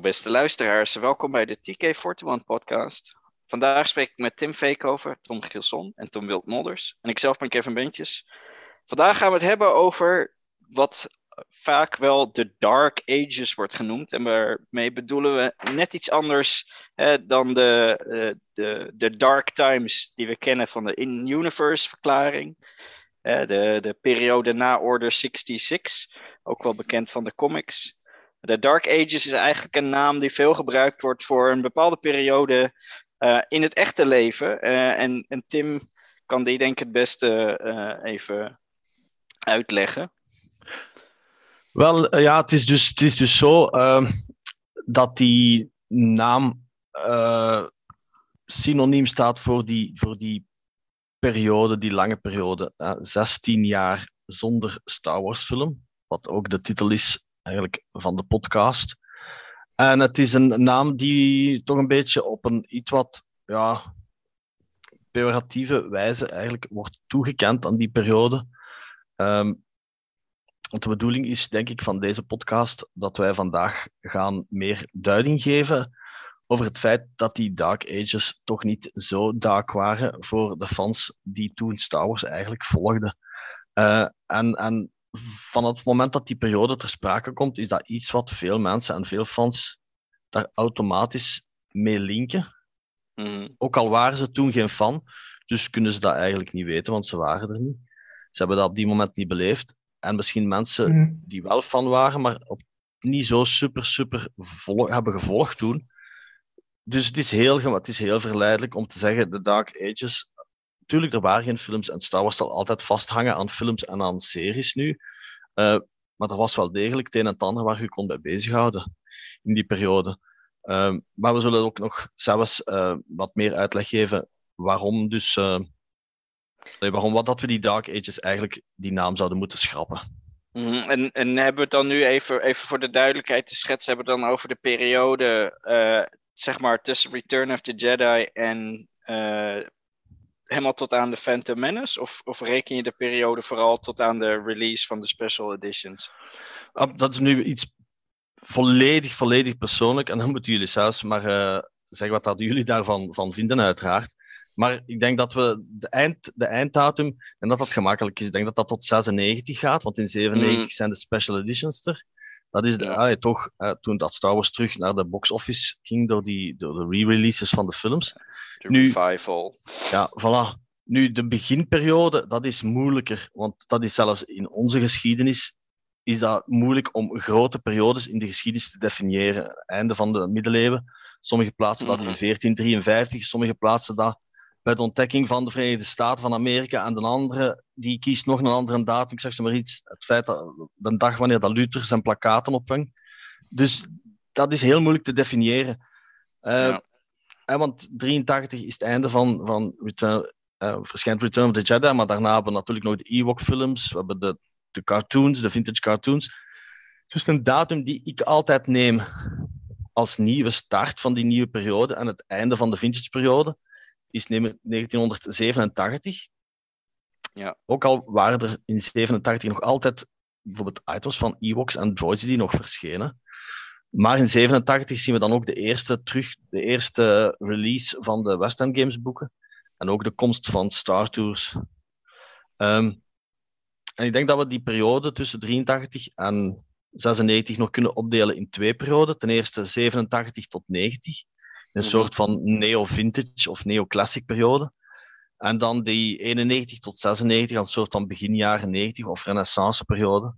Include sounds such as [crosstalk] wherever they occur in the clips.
beste luisteraars. Welkom bij de TK41 podcast. Vandaag spreek ik met Tim Veekhoven, Tom Gilson en Tom Wildmolders. En ikzelf ben Kevin Bentjes. Vandaag gaan we het hebben over wat vaak wel de Dark Ages wordt genoemd. En daarmee bedoelen we net iets anders hè, dan de, uh, de, de Dark Times die we kennen van de In-Universe verklaring. de, de periode na Order 66, ook wel bekend van de comics. De Dark Ages is eigenlijk een naam die veel gebruikt wordt voor een bepaalde periode uh, in het echte leven. Uh, en, en, Tim kan die denk ik het beste uh, even uitleggen. Wel, ja, het is dus, het is dus zo ehm, dat die naam synoniem staat voor die, voor die periode, die lange periode. 16 jaar zonder Star Wars film, wat ook de titel is eigenlijk van de podcast. En het is een naam die toch een beetje op een iets wat ja, pejoratieve wijze eigenlijk wordt toegekend aan die periode. Um, want de bedoeling is, denk ik, van deze podcast dat wij vandaag gaan meer duiding geven over het feit dat die Dark Ages toch niet zo dark waren voor de fans die toen Star Wars eigenlijk volgden. Uh, en, en vanaf het moment dat die periode ter sprake komt, is dat iets wat veel mensen en veel fans daar automatisch mee linken. Mhm. Ook al waren ze toen geen fan, dus kunnen ze dat eigenlijk niet weten, want ze waren er niet. Ze hebben dat op die moment niet beleefd. En misschien mensen mhm. die wel fan waren, maar op niet zo super, super hebben gevolgd toen. Dus het is, heel, het is heel verleidelijk om te zeggen, de Dark Ages Tuurlijk, er waren geen films en Star Wars zal altijd vasthangen aan films en aan series nu. Uh, maar er was wel degelijk het een en het ander waar je kon bij bezighouden in die periode. Uh, maar we zullen ook nog zelfs uh, wat meer uitleg geven waarom dus waarom wat dat we die Dark Ages eigenlijk die naam zouden moeten schrappen. Mm en, en hebben we het dan nu even, even voor de duidelijkheid te schetsen, hebben we dan over de periode zeg maar tussen Return of the Jedi en helemaal tot aan de Phantom Menace? Of, of reken je de periode vooral tot aan de release van de special editions? Ah, dat is nu iets volledig, volledig persoonlijk. En dan moeten jullie zelfs maar uh, zeggen wat dat jullie daarvan van vinden, uiteraard. Maar ik denk dat we de, eind, de einddatum, en dat dat gemakkelijk is, ik denk dat dat tot 96 gaat, want in 97 mm. zijn de special editions er. Dat is de, ja. toch, uh, toen dat Star Wars terug naar de box office ging door, die, door de re-releases van de films. De nu, revival. Ja, voilà. Nu, de beginperiode, dat is moeilijker, want dat is zelfs in onze geschiedenis is dat moeilijk om grote periodes in de geschiedenis te definiëren. Einde van de middeleeuwen. Sommige plaatsen dat in 1453, mhm. sommige plaatsen dat bij de ontdekking van de Verenigde Staten van Amerika en de andere, die kiest nog een andere datum. Ik zeg ze maar iets, het feit dat de dag wanneer dat Luther zijn plakaten ophangt. Dus dat is heel moeilijk te definiëren. Uh, ja. want 83 is het einde van, van Return, uh, verschijnt Return of the Jedi, maar daarna hebben we natuurlijk nog de Ewok-films, we hebben de, de cartoons, de vintage cartoons. Dus een datum die ik altijd neem als nieuwe start van die nieuwe periode en het einde van de vintage periode is 1987. Ja. Ook al waren er in 87 nog altijd bijvoorbeeld items van Ewoks en droids die nog verschenen. Maar in 87 zien we dan ook de eerste, terug, de eerste release van de West End Games boeken. En ook de komst van Star Tours. Um, en ik denk dat we die periode tussen 83 en 96 nog kunnen opdelen in twee perioden. Ten eerste 87 tot 90. Een mhm. soort van neo-vintage of neo-classic periode. En dan die 91 tot 96 een soort van begin jaren 90 of renaissance periode.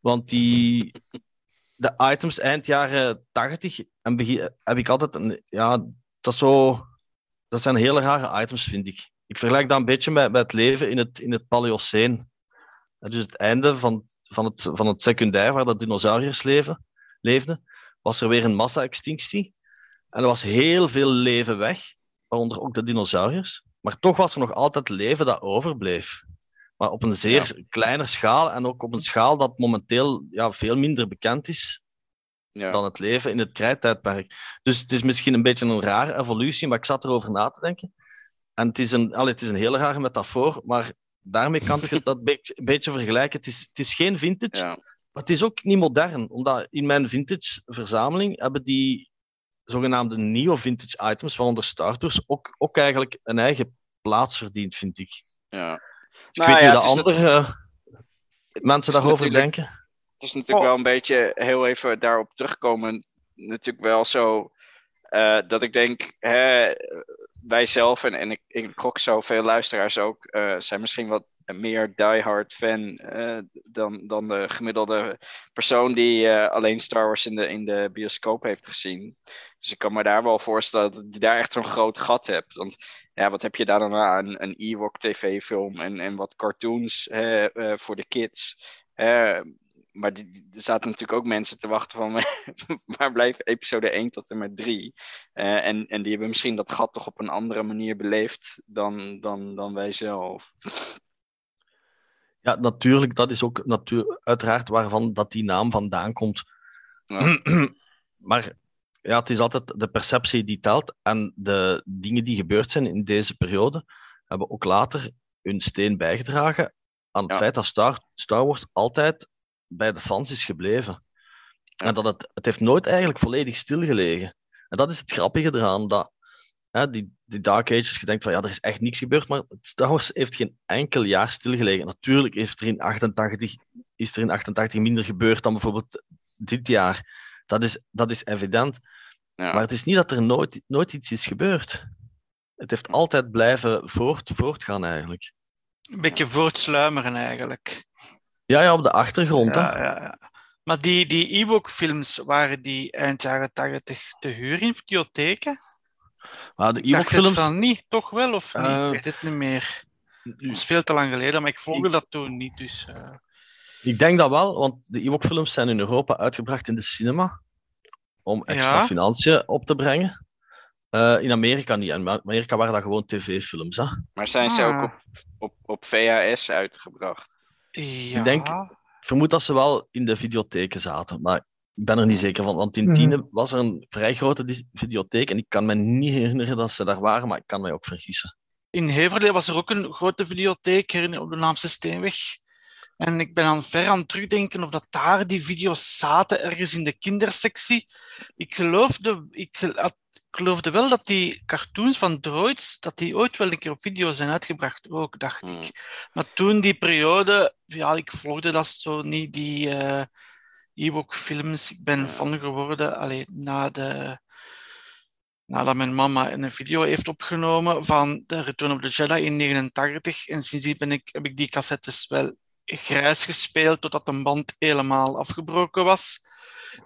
Want die, [laughs] de items eind jaren 80 en begin, heb ik altijd een, ja, dat, zo, dat zijn hele rare items, vind ik. Ik vergelijk dat een beetje met, met het leven in het, in het Paleoceen. Dus het einde van, van, het, van het secundair, waar de dinosauriërs leven, leefden, was er weer een massa-extinctie. En er was heel veel leven weg, waaronder ook de dinosauriërs. Maar toch was er nog altijd leven dat overbleef. Maar op een zeer ja. kleine schaal en ook op een schaal dat momenteel ja, veel minder bekend is ja. dan het leven in het krijttijdperk. Dus het is misschien een beetje een rare evolutie, maar ik zat erover na te denken. En het is een, allee, het is een hele rare metafoor, maar daarmee kan je [laughs] dat een beetje, beetje vergelijken. Het is, het is geen vintage, het is ook niet modern, omdat in mijn vintage verzameling hebben die zogenaamde nieuwe vintage items, waaronder starters, ook, ook eigenlijk een eigen plaats verdiend, vind ik. Ja. Ik nou, weet ja, niet de andere uh, mensen daarover denken. Het is natuurlijk oh. wel een beetje, heel even daarop terugkomen, natuurlijk wel zo uh, dat ik denk, hè, wij zelf en, en ik, ik gok zoveel luisteraars ook, uh, zijn misschien wat meer diehard fan uh, dan, dan de gemiddelde persoon die alleen Star Wars in de, in de bioscoop heeft gezien. Dus ik kan me daar wel voorstellen dat je daar echt zo'n groot gat hebt. Want ja, wat heb je daar dan aan? Een Ewok tv-film en, en wat cartoons uh, voor de kids maar die, er zaten natuurlijk ook mensen te wachten van [laughs] waar blijft episode 1 tot en met 3? Uh, en, en die hebben misschien dat gat toch op een andere manier beleefd dan, dan, dan wij zelf. Ja, natuurlijk, dat is ook natuur, uiteraard waarvan dat die naam vandaan komt. Ja. [clears throat] maar ja, het is altijd de perceptie die telt. En de dingen die gebeurd zijn in deze periode hebben ook later hun steen bijgedragen aan het feit dat Star, Star Wars altijd bij de fans is gebleven. En dat het, het heeft nooit eigenlijk volledig stilgelegen. En dat is het grappige eraan, dat hè, die, die Dark Ages, je denkt van ja, er is echt niks gebeurd, maar Star Wars heeft geen enkel jaar stilgelegen. Natuurlijk heeft er in 88, is er in 88 minder gebeurd dan bijvoorbeeld dit jaar. Dat is, dat is evident. Ja. Maar het is niet dat er nooit, nooit iets is gebeurd. Het heeft altijd blijven voort, voortgaan eigenlijk. Een beetje voortsluimeren eigenlijk. Ja, ja, op de achtergrond. Ja, ja, ja. Maar die, die e-book-films, waren die eind jaren 80 te huur in videotheken? Maar de e-book-films... van niet, toch wel, of niet? Uh, ik weet het niet meer. Het is veel te lang geleden, maar ik volgde dat toen niet, dus... Uh... Ik denk dat wel, want de e-book-films zijn in Europa uitgebracht in de cinema, om extra ja. financiën op te brengen. Uh, in Amerika niet. In Amerika waren dat gewoon tv-films. Maar zijn ze ook ah. op, op, op VHS uitgebracht? Ja. Ik denk, vermoed dat ze wel in de videotheken zaten, maar ik ben er niet zeker van. Want in mm. Tiene was er een vrij grote videotheek en ik kan me niet herinneren dat ze daar waren, maar ik kan mij ook vergissen. In Heverlee was er ook een grote videotheek op de Naamse Steenweg. En ik ben aan ver aan het terugdenken of dat daar die video's zaten, ergens in de kindersectie. Ik geloofde, ik had geloofde wel dat die cartoons van Droids, dat die ooit wel een keer op video zijn uitgebracht, ook, dacht ik. Hmm. Maar toen die periode, ja, ik volgde dat zo niet, die uh, Ewok-films. Ik ben fan geworden, alleen na de... Nadat mijn mama een video heeft opgenomen van de Return of the Jedi in 89. En sindsdien ben ik, heb ik die cassettes wel grijs gespeeld totdat een band helemaal afgebroken was.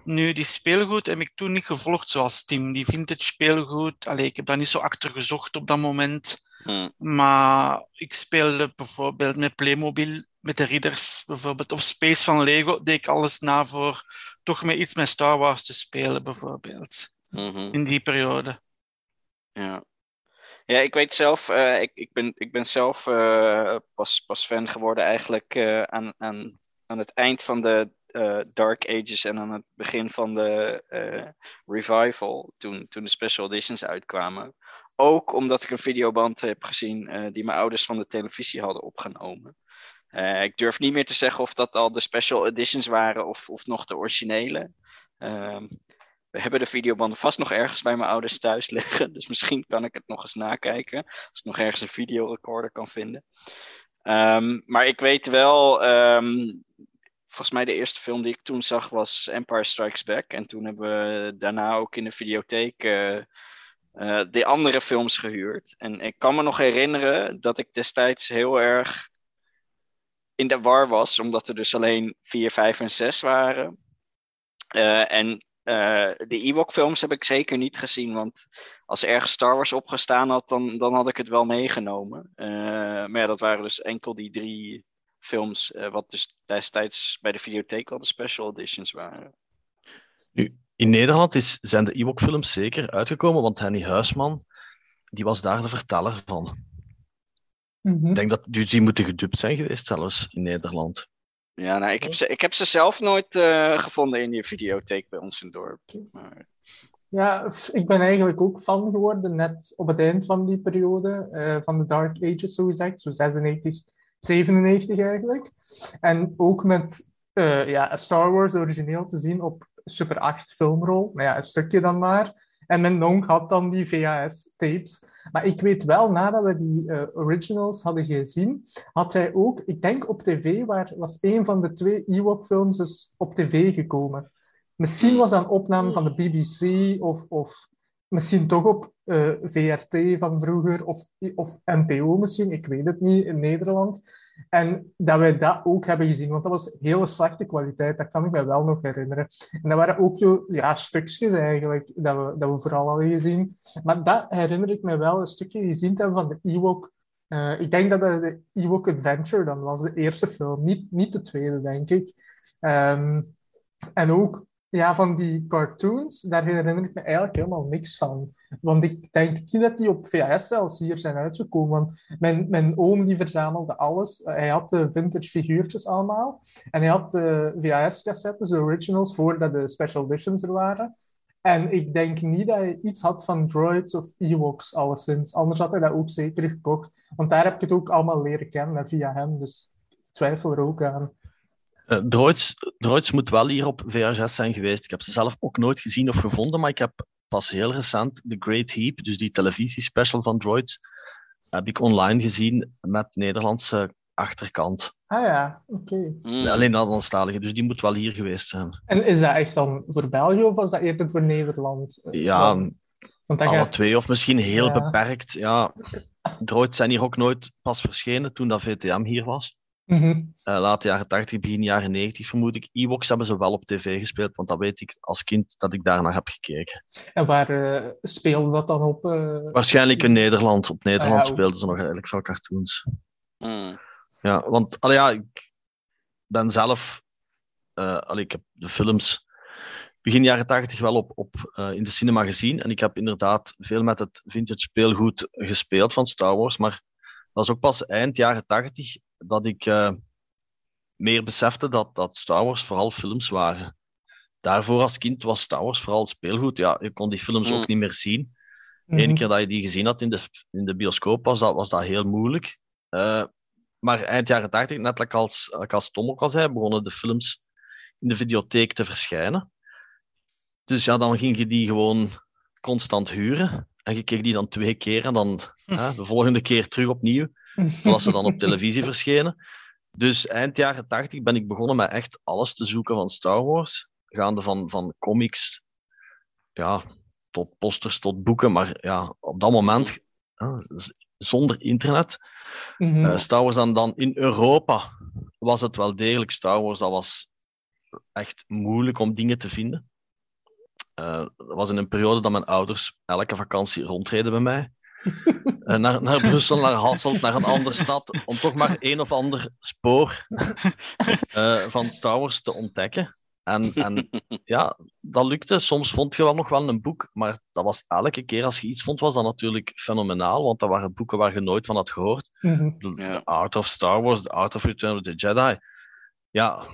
Nu, die speelgoed heb ik toen niet gevolgd zoals Tim. Die vintage speelgoed, allee, ik heb daar niet zo achter gezocht op dat moment. Hmm. Maar ik speelde bijvoorbeeld met Playmobil, met de Ridders bijvoorbeeld, of Space van Lego, deed ik alles na voor toch met iets met Star Wars te spelen bijvoorbeeld. Mhm. In die periode. Ja. Ja, ik weet zelf, uh, ik, ik, ben, ik ben zelf uh, pas, pas fan geworden eigenlijk uh, aan, aan, aan het eind van de Dark Ages en aan het begin van de revival, toen, toen de special editions uitkwamen. Ook omdat ik een videoband heb gezien die mijn ouders van de televisie hadden opgenomen. ik durf niet meer te zeggen of dat al de special editions waren of, of nog de originele. Ehm, we hebben de videobanden vast nog ergens bij mijn ouders thuis liggen. Dus misschien kan ik het nog eens nakijken. Als ik nog ergens een videorecorder kan vinden. Um, maar ik weet wel, um, volgens mij de eerste film die ik toen zag was Empire Strikes Back. En toen hebben we daarna ook in de videotheek uh, uh, de andere films gehuurd. En ik kan me nog herinneren dat ik destijds heel erg in de war was, omdat er dus alleen 4, 5 en 6 waren. Uh, en de Ewok films heb ik zeker niet gezien, want als er ergens Star Wars opgestaan had, dan, dan had ik het wel meegenomen. maar ja, dat waren dus enkel die drie films, uh, wat dus destijds bij de videotheek al de special editions waren. Nu, in Nederland is, zijn de Ewok-films zeker uitgekomen, want Henny Huisman die was daar de verteller van. Mm -hmm. Ik denk dat dus die moeten gedubt zijn geweest, zelfs in Nederland. Ja, nou, ik, heb ze, ik heb ze zelf nooit uh, gevonden in die videotheek bij ons in het dorp. Maar... Ja, ik ben eigenlijk ook fan geworden, net op het eind van die periode, uh, van de Dark Ages, zo gezegd, zo 96, 97 eigenlijk. En ook met eh, ja, Star Wars origineel te zien op Super 8 filmrol. Maar ja, een stukje dan maar. En mijn nong had dan die VHS-tapes. Maar ik weet wel, nadat we die uh, originals hadden gezien, had hij ook, ik denk op tv, waar was een van de twee Ewok-films dus op tv gekomen. Misschien was dat een opname van de BBC of, of misschien toch op uh, VRT van vroeger of, of NPO misschien, ik weet het niet, in Nederland. En dat wij dat ook hebben gezien, want dat was hele slechte kwaliteit, dat kan ik me wel nog herinneren. En dat waren ook ja, stukjes eigenlijk, dat we, dat we vooral hadden gezien. Maar dat herinner ik me wel, een stukje gezien te hebben van de Ewok. Uh, ik denk dat de Ewok Adventure dan was, de eerste film, niet, niet de tweede, denk ik. Um, en ook ja, van die cartoons, daar herinner ik me eigenlijk helemaal niks van. Want ik denk niet dat die op VHS zelfs hier zijn uitgekomen. Want mijn, mijn oom die verzamelde alles. Hij had de vintage figuurtjes allemaal. En hij had de VHS-cassettes, de originals, voordat de special editions er waren. En ik denk niet dat hij iets had van droids of Ewoks, alleszins. Anders had hij dat ook zeker gekocht. Want daar heb ik het ook allemaal leren kennen via hem. Dus ik twijfel er ook aan. Uh, droids, droids moet wel hier op VHS zijn geweest. Ik heb ze zelf ook nooit gezien of gevonden, maar ik heb pas heel recent The Great Heap, dus die televisiespecial van Droids, heb ik online gezien met Nederlandse achterkant. Ah ja, oké. Okay. Mm. Alleen Nederlandstalige, dus die moet wel hier geweest zijn. En is dat echt dan voor België of was dat eerder voor Nederland? Ja, Want alle gaat... twee of misschien heel ja. beperkt. Ja, Droids zijn hier ook nooit pas verschenen toen dat VTM hier was. Mm -hmm. uh, late jaren 80, begin jaren 90 vermoed ik. Ewoks hebben ze wel op tv gespeeld, want dat weet ik als kind dat ik daarnaar heb gekeken. En waar uh, speelde dat dan op? Uh... Waarschijnlijk in Nederland. Op Nederland ah, ja, speelden ze nog eigenlijk veel cartoons. Mm. Ja, want allee, ja, ik ben zelf... allee, ik heb de films begin jaren 80 wel op, op, in de cinema gezien. En ik heb inderdaad veel met het vintage speelgoed gespeeld van Star Wars, maar dat was ook pas eind jaren 80 dat ik uh, meer besefte dat, dat Star Wars vooral films waren. Daarvoor als kind was Star Wars vooral speelgoed. Ja, je kon die films mm. ook niet meer zien. De ene keer dat je die gezien had in de, in de bioscoop was dat, was dat heel moeilijk. Uh, maar eind jaren 80, net als, like als Tom ook al zei, begonnen de films in de videotheek te verschijnen. Dus ja, dan ging je die gewoon constant huren. En je keek die dan twee keer en dan [laughs] hè, de volgende keer terug opnieuw. Zoals ze dan op televisie verschenen. Dus eind jaren 80 ben ik begonnen met echt alles te zoeken van Star Wars. Gaande van, van comics ja, tot posters, tot boeken. Maar ja, op dat moment, ja, zonder internet. Mm -hmm. uh, Star Wars dan, dan in Europa was het wel degelijk Star Wars. Dat was echt moeilijk om dingen te vinden. Uh, dat was in een periode dat mijn ouders elke vakantie rondreden bij mij. Uh, naar, naar Brussel, naar Hasselt, naar een andere stad, om toch maar een of ander spoor uh, [laughs] van Star Wars te ontdekken. En, en ja, dat lukte. Soms vond je wel nog wel een boek, maar dat was elke keer als je iets vond, was dat natuurlijk fenomenaal, want dat waren boeken waar je nooit van had gehoord. Mm -hmm. The Art of Star Wars, The Art of Return of the Jedi. Ja,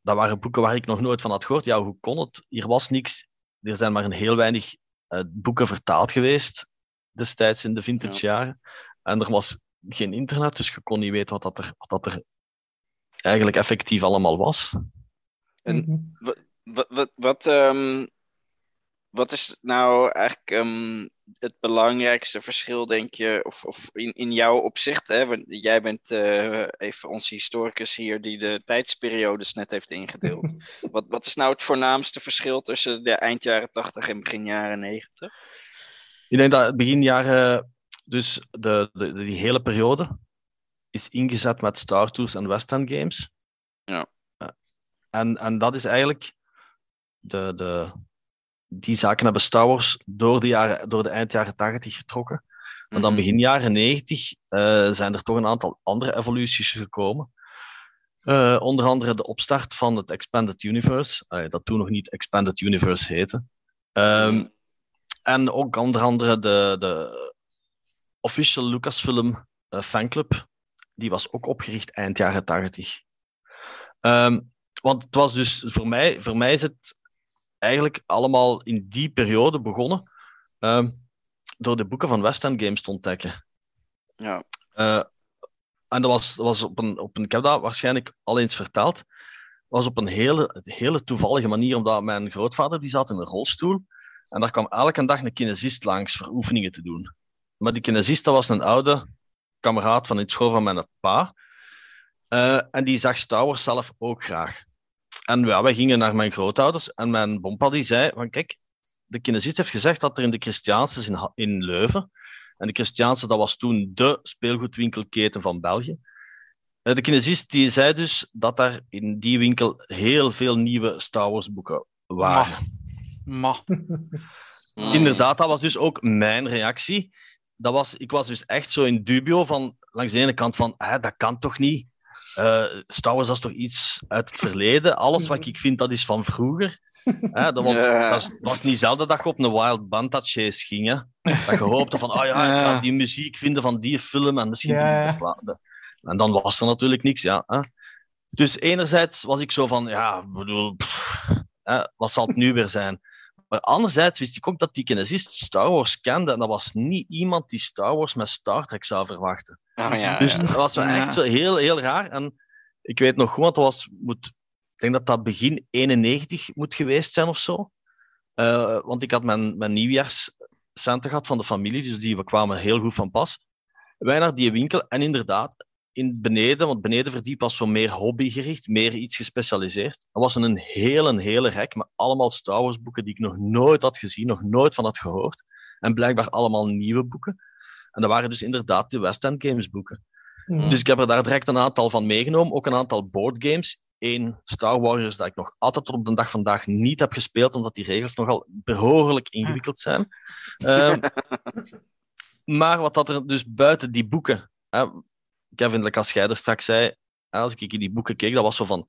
dat waren boeken waar ik nog nooit van had gehoord. Ja, hoe kon het? Hier was niks. Er zijn maar een heel weinig uh, boeken vertaald geweest destijds in de vintage jaren. En er was geen internet, dus je kon niet weten wat dat er, wat dat er eigenlijk effectief allemaal was. En mhm. wat, wat, wat, um, wat is nou eigenlijk um, het belangrijkste verschil, denk je, of, of in, in jouw opzicht? Hè? Want jij bent uh, even onze historicus hier die de tijdsperiodes net heeft ingedeeld. [laughs] wat, wat is nou het voornaamste verschil tussen de eind jaren 80 en begin jaren 90? Ik denk dat begin jaren, dus de, de, die hele periode, is ingezet met Star Tours en West End Games. Ja. En, en dat is eigenlijk de, de, die zaken hebben Star Wars door de, jaren, door de eind jaren 80 getrokken. Maar dan mhm. begin jaren 90 uh, zijn er toch een aantal andere evoluties gekomen. Uh, onder andere de opstart van het Expanded Universe, uh, dat toen nog niet Expanded Universe heette. Um, en ook onder andere de, de official Lucasfilm uh, fanclub. Die was ook opgericht eind jaren 80. Um, want het was dus voor mij, voor mij is het eigenlijk allemaal in die periode begonnen. Um, door de boeken van West End Games te ontdekken. Ja. Uh, en dat was, dat was op, een, op een. Ik heb dat waarschijnlijk al eens verteld. was op een hele, hele toevallige manier, omdat mijn grootvader die zat in een rolstoel. En daar kwam elke dag een kinesist langs voor oefeningen te doen. Maar die kinesist was een oude kameraad van het school van mijn pa. Uh, en die zag Star Wars zelf ook graag. En wij gingen naar mijn grootouders en mijn bompa die zei van kijk, de kinesist heeft gezegd dat er in de Christiaanse is in, in Leuven, en de Christiaanse dat was toen de speelgoedwinkelketen van België, de kinesist die zei dus dat daar in die winkel heel veel nieuwe Star boeken waren. Ma. Mm. [laughs] Inderdaad, dat was dus ook mijn reactie. Dat was, ik was dus echt zo in dubio van, langs de ene kant van, ah, dat kan toch niet? Uh, Star Wars dat is toch iets uit het verleden? Alles wat ik vind, dat is van vroeger. Hè, dat, want, dat was niet zelden dat je op een Wild Banta chase ging. Hè? Dat je hoopte van, oh ja, ik ga die muziek vinden van die film en misschien vind ik. En dan was er natuurlijk niks, ja. Hè? Dus enerzijds was ik zo van, ja, bedoel, pff, hè, wat zal het nu weer zijn? Maar anderzijds wist ik ook dat die kinesist Star Wars kende en dat was niet iemand die Star Wars met Star Trek zou verwachten. Oh, ja, Dus ja. dat was wel echt heel, heel raar. En ik weet nog goed, want dat was, moet, ik denk dat dat begin 91 moet geweest zijn of zo. Eh, want ik had mijn, mijn nieuwjaarscenten gehad van de familie, dus die we kwamen heel goed van pas. Wij naar die winkel en inderdaad, in beneden, want beneden verdiep was zo meer hobbygericht, meer iets gespecialiseerd. Er was een hele, hele rek met allemaal Star Wars boeken die ik nog nooit had gezien, nog nooit van had gehoord. En blijkbaar allemaal nieuwe boeken. En dat waren dus inderdaad de West End Games boeken. Mhm. Dus ik heb er daar direct een aantal van meegenomen, ook een aantal boardgames. Eén Star Warriors dat ik nog altijd tot op de dag vandaag niet heb gespeeld, omdat die regels nogal behoorlijk ingewikkeld zijn. Ehm, [laughs] maar wat dat er dus buiten die boeken, Kevin, als jij er straks zei, als ik in die boeken keek, dat was zo van,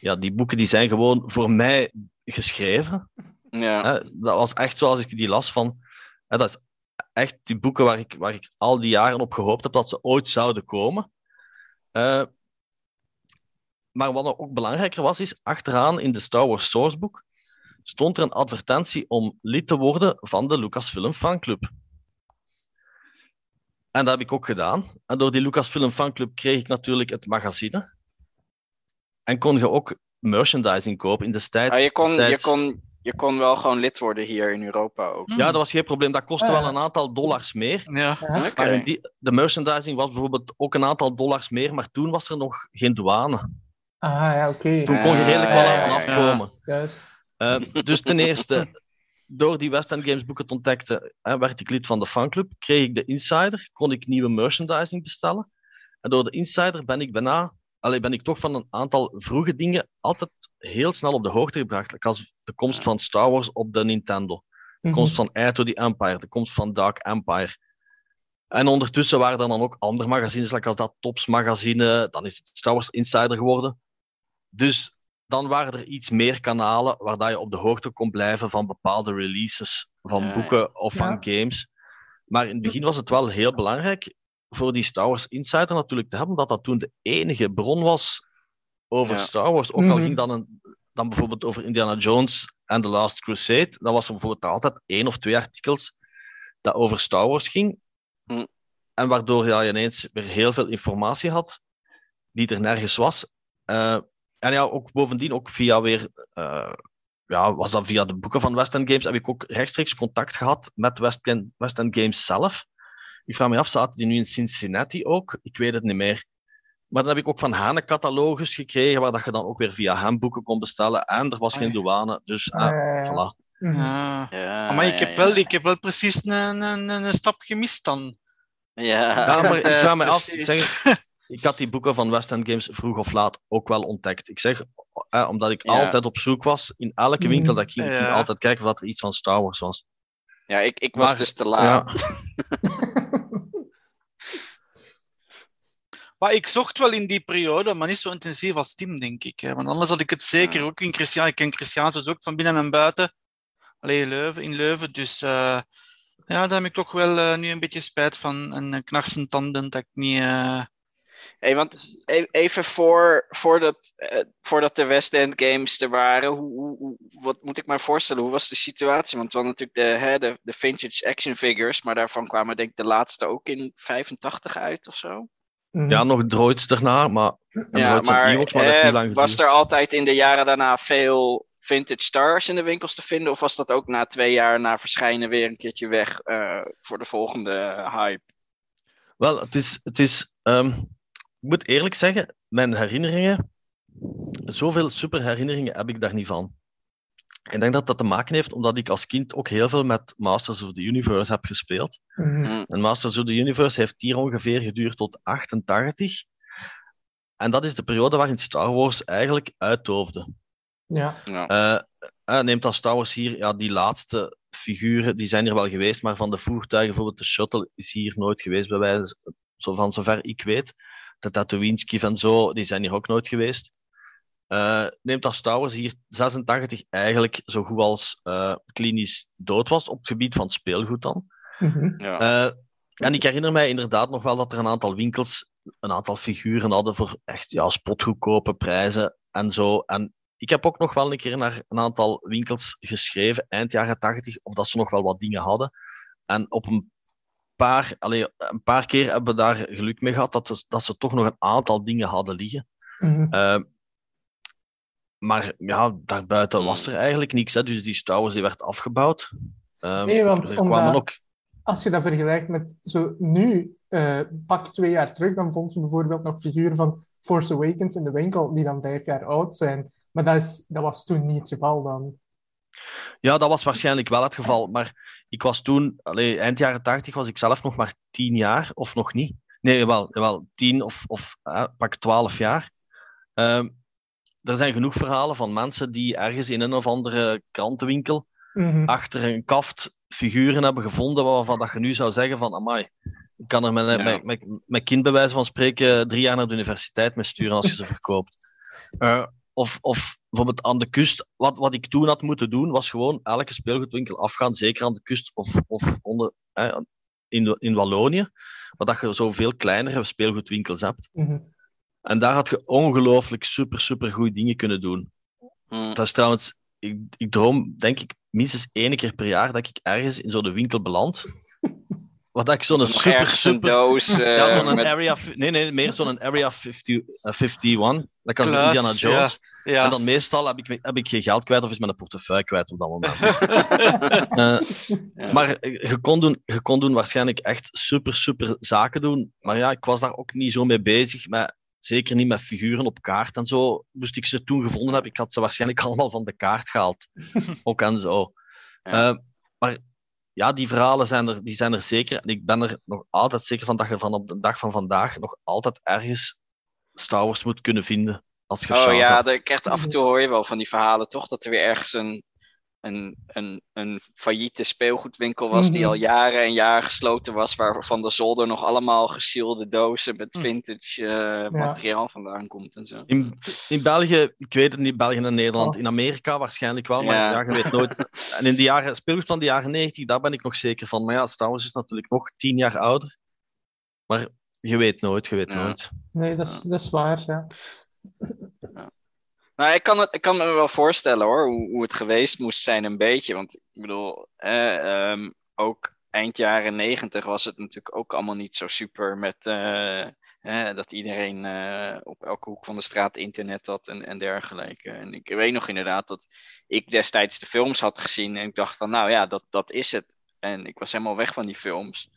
ja, die boeken die zijn gewoon voor mij geschreven. Ja. Hè, dat was echt zoals ik die las van. Hè, dat is echt die boeken waar ik, waar ik al die jaren op gehoopt heb dat ze ooit zouden komen. Eh, maar wat ook belangrijker was, is achteraan in de Star Wars Sourcebook stond er een advertentie om lid te worden van de Lucasfilm Fanclub. En dat heb ik ook gedaan. En door die Lucasfilm Fanclub kreeg ik natuurlijk het magazine. En kon je ook merchandising kopen in destijds. Ah, je, kon, je, destijds- kon, je kon wel gewoon lid worden hier in Europa ook. Ja, dat was geen probleem. Dat kostte Ah, ja. wel een aantal dollars meer. Ja. Oké. Maar die, de merchandising was bijvoorbeeld ook een aantal dollars meer, maar toen was er nog geen douane. Ah, ja, oké. Toen kon je redelijk wel Ja, aan ja, ja. afkomen. Juist. Eh, dus ten eerste, door die West End Games boeken te ontdekken, hè, werd ik lid van de fanclub, kreeg ik de Insider, kon ik nieuwe merchandising bestellen. En door de Insider ben ik bijna, allee, ben ik toch van een aantal vroege dingen altijd heel snel op de hoogte gebracht. Like als de komst van Star Wars op de Nintendo. De Mhm. komst van Heir to the Empire, de komst van Dark Empire. En ondertussen waren er dan ook andere magazines, like als dat Tops magazine, dan is het Star Wars Insider geworden. Dus dan waren er iets meer kanalen waar dat je op de hoogte kon blijven van bepaalde releases van Ja, boeken of van games. Maar in het begin was het wel heel belangrijk voor die Star Wars Insider natuurlijk te hebben, dat dat toen de enige bron was over Ja. Star Wars. Ook al Mhm. ging dan, een, dan bijvoorbeeld over Indiana Jones en The Last Crusade, dan was er bijvoorbeeld altijd één of twee artikels dat over Star Wars ging. Hm. En waardoor ja, je ineens weer heel veel informatie had die er nergens was. Eh, en ja, ook bovendien, ook via weer, eh, ja, was dat via de boeken van West End Games, heb ik ook rechtstreeks contact gehad met West End, West End Games zelf. Ik vraag me af, zaten die nu in Cincinnati ook? Ik weet het niet meer. Maar dan heb ik ook van hen een catalogus gekregen, waar dat je dan ook weer via hen boeken kon bestellen. En er was Ah, geen ja. douane, dus Ah, ah, voilà. Mhm. Ja. Ja, maar ik heb, ja. wel, ik heb wel precies een, een, een stap gemist dan. Ja. Ja, maar ik Eh, vraag me [laughs] af, zeg, ik had die boeken van West End Games vroeg of laat ook wel ontdekt. Ik zeg, eh, omdat ik Ja. altijd op zoek was, in elke winkel dat ik ging, altijd kijken of dat er iets van Star Wars was. Ja, ik, ik was dus te laat. Ja. [laughs] Maar ik zocht wel in die periode, maar niet zo intensief als Tim, denk ik. hè. Want anders had ik het zeker Ja. ook in Christian. Ik ken Christian dus ook van binnen en buiten. Alleen Leuven, in Leuven. Dus eh, ja, daar heb ik toch wel eh, nu een beetje spijt van. En knarsend tanden dat ik niet... eh, Hey, want e- even voor, voordat, eh, voordat de West End Games er waren, hoe, hoe, wat moet ik me voorstellen? Hoe was de situatie? Want we hadden natuurlijk de, hè, de, de vintage action figures, maar daarvan kwamen denk ik de laatste ook in 85 uit of zo. Mhm. Ja, nog droids daarna, maar... Ja, maar, Ewoks, maar dat heeft eh, niet lang was er altijd in de jaren daarna veel vintage stars in de winkels te vinden? Of was dat ook na twee jaar na verschijnen weer een keertje weg eh, voor de volgende hype? Wel, het is... Het is ehm, ik moet eerlijk zeggen, mijn herinneringen... Zoveel super herinneringen heb ik daar niet van. Ik denk dat dat te maken heeft omdat ik als kind ook heel veel met Masters of the Universe heb gespeeld. Mhm. En Masters of the Universe heeft hier ongeveer geduurd tot 88. En dat is de periode waarin Star Wars eigenlijk uitdoofde. Ja. Ja. Eh, eh, neemt dan Star Wars hier, ja, die laatste figuren, die zijn er wel geweest, maar van de voertuigen, bijvoorbeeld de shuttle, is hier nooit geweest, bij wijze zo van zover ik weet. De Tatooine-skif en zo, die zijn hier ook nooit geweest. Eh, neemt dat Star Wars hier 86 eigenlijk zo goed als eh, klinisch dood was op het gebied van speelgoed dan. Mhm. Ja. Eh, en ik herinner mij inderdaad nog wel dat er een aantal winkels een aantal figuren hadden voor echt ja, spotgoedkope prijzen en zo. En ik heb ook nog wel een keer naar een aantal winkels geschreven, eind jaren 80, of dat ze nog wel wat dingen hadden. En op een paar, allee, een paar keer hebben we daar geluk mee gehad dat, ze- dat ze toch nog een aantal dingen hadden liggen. Mhm. Eh, maar ja, daarbuiten was er eigenlijk niks. Hè. Dus die Wars die werd afgebouwd. Eh, Nee, want er omdat- ook Als je dat vergelijkt met zo nu, eh, pak twee jaar terug, dan vond je bijvoorbeeld nog figuren van Force Awakens in de winkel die dan vijf jaar oud zijn. Maar dat, is, dat was toen niet het geval dan. Ja, dat was waarschijnlijk wel het geval. Maar ik was toen, allee, eind jaren 80 was ik zelf nog maar tien jaar, of nog niet. Nee, wel, wel tien of, of eh, pak twaalf jaar. Ehm, er zijn genoeg verhalen van mensen die ergens in een of andere krantenwinkel Mhm. achter een kaft figuren hebben gevonden waarvan dat je nu zou zeggen van, amai, ik kan er met, Ja. met, met, met kind bij wijze van spreken drie jaar naar de universiteit mee sturen als je ze verkoopt. Eh, of, of bijvoorbeeld aan de kust, wat, wat ik toen had moeten doen, was gewoon elke speelgoedwinkel afgaan, zeker aan de kust of, of onder, eh, in, in Wallonië, waar dat je zoveel kleinere speelgoedwinkels hebt. Mhm. En daar had je ongelooflijk super, super goede dingen kunnen doen. Hm. Dat is trouwens, ik, ik droom denk ik minstens één keer per jaar dat ik ergens in zo'n winkel beland. [laughs] Wat dat ik zo'n super, super... doos. eh, Ja, zo'n met- area... Nee, nee, meer zo'n area 50, eh, 51. Dat kan Indiana Jones. Ja. En dan meestal heb ik, heb ik geen geld kwijt of is mijn portefeuille kwijt op dat moment. [laughs] Ja. maar je kon, doen, je kon doen waarschijnlijk echt super, super zaken doen. Maar ja, ik was daar ook niet zo mee bezig. Met, zeker niet met figuren op kaart en zo. Moest ik ze toen gevonden hebben, ik had ze waarschijnlijk [laughs] allemaal van de kaart gehaald. ook en zo. Ja. Eh, maar ja, die verhalen zijn er, die zijn er zeker. En ik ben er nog altijd zeker van dat je van op de dag van vandaag nog altijd ergens Star Wars moet kunnen vinden. Als je Oh ja, echt af en toe hoor je wel van die verhalen toch, dat er weer ergens een, een, een, een failliete speelgoedwinkel was die Mhm. al jaren en jaren gesloten was, waar van de zolder nog allemaal gesielde dozen met Hm. vintage eh, materiaal vandaan komt en zo. In, in België, ik weet het niet, België en Nederland. Oh. In Amerika waarschijnlijk wel, maar Ja. ja, je weet nooit. [laughs] En in de jaren, speelgoed van de jaren 90, daar ben ik nog zeker van. Maar ja, Star is natuurlijk nog tien jaar ouder. Maar je weet nooit, je weet Ja. nooit. Nee, dat is, dat is waar, ja. Nou, ik kan, het, ik kan me wel voorstellen hoor, hoe, hoe het geweest moest zijn een beetje. Want ik bedoel, eh, ehm, ook eind jaren negentig was het natuurlijk ook allemaal niet zo super met eh, dat iedereen eh, op elke hoek van de straat internet had en, en dergelijke. En ik weet nog inderdaad dat ik destijds de films had gezien en ik dacht van nou ja, dat, dat is het. En ik was helemaal weg van die films.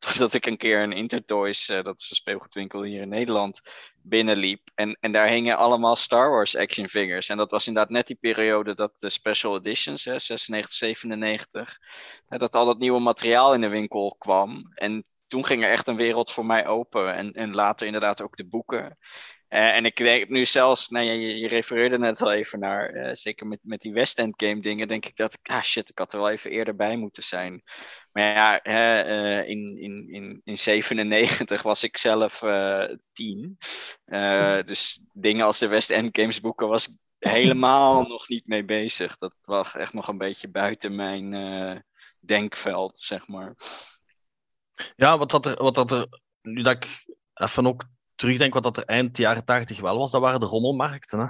Totdat ik een keer een Intertoys, eh, dat is een speelgoedwinkel hier in Nederland, binnenliep. En, en daar hingen allemaal Star Wars action figures. En dat was inderdaad net die periode dat de special editions, hè, 96, 97, hè, dat al dat nieuwe materiaal in de winkel kwam. En toen ging er echt een wereld voor mij open. En, en later inderdaad ook de boeken. Eh, en ik denk nu zelfs, nou, ja, je, je refereerde net al even naar, eh, zeker met, met die West End game dingen, denk ik dat ik, ah shit, ik had er wel even eerder bij moeten zijn. Maar ja, hè, eh, in, in, in, in 97 was ik zelf tien. [laughs] Dus dingen als de West End Games boeken was ik helemaal [laughs] nog niet mee bezig. Dat was echt nog een beetje buiten mijn denkveld, zeg maar. Ja, wat dat er, wat dat er, nu dat ik even ook terugdenk wat dat er eind jaren 80 wel was, dat waren de rommelmarkten. Hè?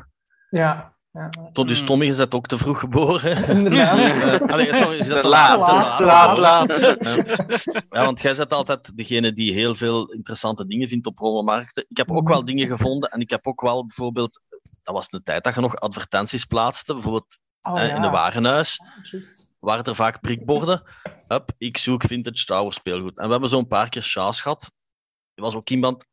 Ja, Ja. Tot dus Mm. Tommy, bent ook te vroeg geboren. [laughs] Inderdaad. Eh, allee, sorry, je bent te laat, laat. te laat, Laat, laat. Ja, want jij bent altijd degene die heel veel interessante dingen vindt op rommelmarkten. Ik heb ook Mhm. wel dingen gevonden en ik heb ook wel bijvoorbeeld, dat was een tijd dat je nog advertenties plaatste, bijvoorbeeld Oh, eh, ja. in een warenhuis, Juist. waren er vaak prikborden. Hup, ik zoek vintage tower speelgoed. En we hebben zo'n paar keer Sjaas gehad. Er was ook iemand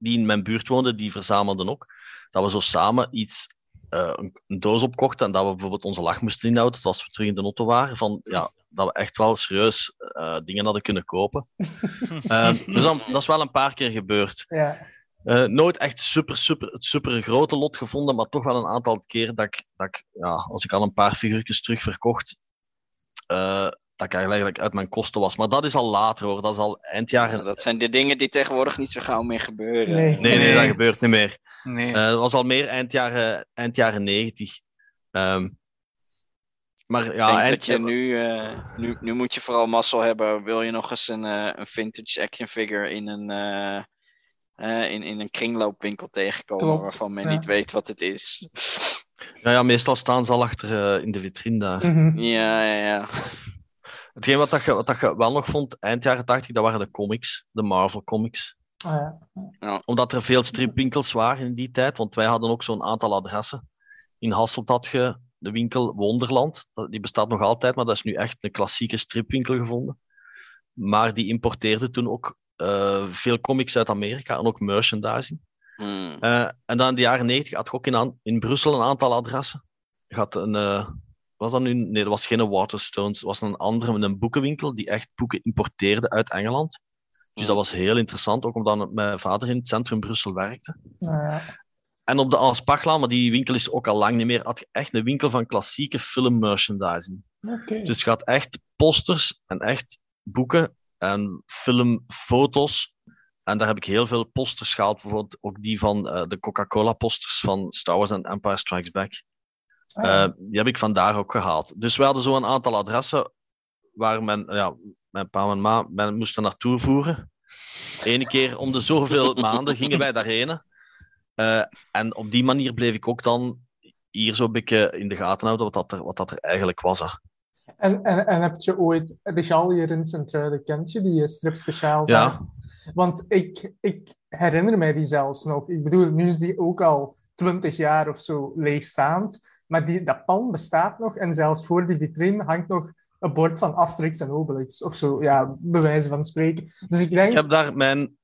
die in mijn buurt woonde, die verzamelde ook. Dat we zo samen iets, eh, een, een doos opkochten en dat we bijvoorbeeld onze lach moesten inhouden als we terug in de auto waren. Van, ja, dat we echt wel serieus eh, dingen hadden kunnen kopen. [laughs] Eh, dus dan, dat is wel een paar keer gebeurd. Ja. Eh, nooit echt super, super, het super grote lot gevonden, maar toch wel een aantal keer dat ik, dat ik ja, als ik al een paar figuurtjes terug verkocht, eh, dat ik eigenlijk uit mijn kosten was. Maar dat is al later hoor, dat is al eind jaren. Ja, dat zijn de dingen die tegenwoordig niet zo gauw meer gebeuren. Nee. Nee, nee, Nee. dat gebeurt niet meer. Nee. Eh, dat was al meer eind jaren, eind jaren 90. Ehm, maar Ik ja, denk eind, dat je nu, eh, nu, nu moet je vooral mazzel hebben. Wil je nog eens een, eh, een vintage action figure in een, eh, eh, in, in een kringloopwinkel tegenkomen Klopt, waarvan men ja. niet weet wat het is? ja, ja, meestal staan ze al achter eh, in de vitrine daar. Mhm. Ja, ja, ja. Hetgeen wat, dat je, wat dat je wel nog vond, eind jaren 80, dat waren de comics, de Marvel comics. Ah, ja. Omdat er veel stripwinkels waren in die tijd, want wij hadden ook zo'n aantal adressen. In Hasselt had je de winkel Wonderland, die bestaat nog altijd, maar dat is nu echt een klassieke stripwinkel gevonden. Maar die importeerde toen ook eh, veel comics uit Amerika en ook merchandising. Hmm. Eh, en dan in de jaren 90 had je ook in, in Brussel een aantal adressen. Je had een, eh, was dat nu? Nee, dat was geen Waterstones. Het was een andere, een boekenwinkel die echt boeken importeerde uit Engeland. Dus dat was heel interessant, ook omdat mijn vader in het centrum Brussel werkte. Ja. En op de Aanspachlaan, maar die winkel is ook al lang niet meer, had je echt een winkel van klassieke filmmerchandising. Oké. Dus je had echt posters en echt boeken en filmfoto's. En daar heb ik heel veel posters gehaald, bijvoorbeeld ook die van eh, de Coca-Cola posters van Star Wars en Empire Strikes Back. Ah, ja. Eh, die heb ik vandaar ook gehaald. Dus we hadden zo een aantal adressen waar mijn, ja, mijn pa en ma mij moesten naartoe voeren. Eén keer om de zoveel [laughs] maanden gingen wij daarheen. Eh, en op die manier bleef ik ook dan hier zo'n beetje in de gaten houden wat dat er, wat dat er eigenlijk was. hè. En, en, en heb je ooit de hier in Centruiden, kent je die eh, strip speciaal? Ja. Want ik, ik herinner mij die zelfs nog. Ik bedoel, nu is die ook al twintig jaar of zo leegstaand. Maar die, dat pand bestaat nog. En zelfs voor die vitrine hangt nog een bord van Asterix en Obelix. Of zo, ja, bij wijze van spreken. Dus ik denk, Ik heb daar mijn...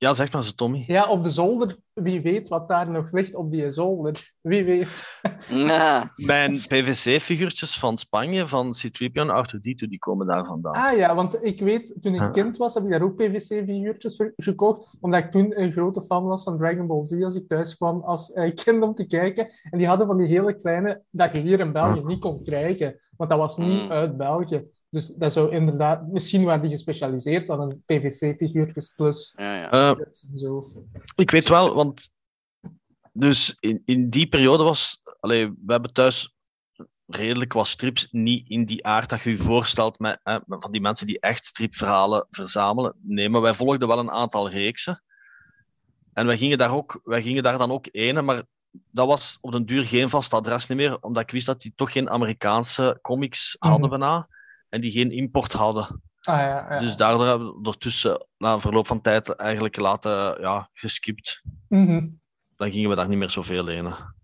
Ja, zeg maar zo, Tommy. ja, op de zolder, wie weet wat daar nog ligt op die zolder. Wie weet. Mijn PVC-figuurtjes van Spanje, van C-3PO en R2-D2, die komen daar vandaan. Ah ja, want ik weet, toen ik kind was, heb ik daar ook PVC-figuurtjes voor gekocht, omdat ik toen een grote fan was van Dragon Ball Z als ik thuis kwam als eh, kind om te kijken. En die hadden van die hele kleine, dat je hier in België niet kon krijgen, want dat was niet Mm. uit België. Dus dat zou inderdaad, misschien waren die gespecialiseerd dan een PVC-figuurtjes plus Ja, ja. Eh, en zo. Ik weet wel, want dus in, in die periode was, allee, we hebben thuis redelijk wat strips, niet in die aard dat je je voorstelt met, hè, met van die mensen die echt stripverhalen verzamelen. Nee, maar wij volgden wel een aantal reeksen. En wij gingen daar, ook, wij gingen daar dan ook ene, maar dat was op den duur geen vast adres niet meer, omdat ik wist dat die toch geen Amerikaanse comics hadden Mhm. bijna, en die geen import hadden. Ah ja, ja. Dus daardoor hebben we ondertussen, na verloop van tijd, eigenlijk laten ja, geskipt Mhm. dan gingen we daar niet meer zoveel lenen.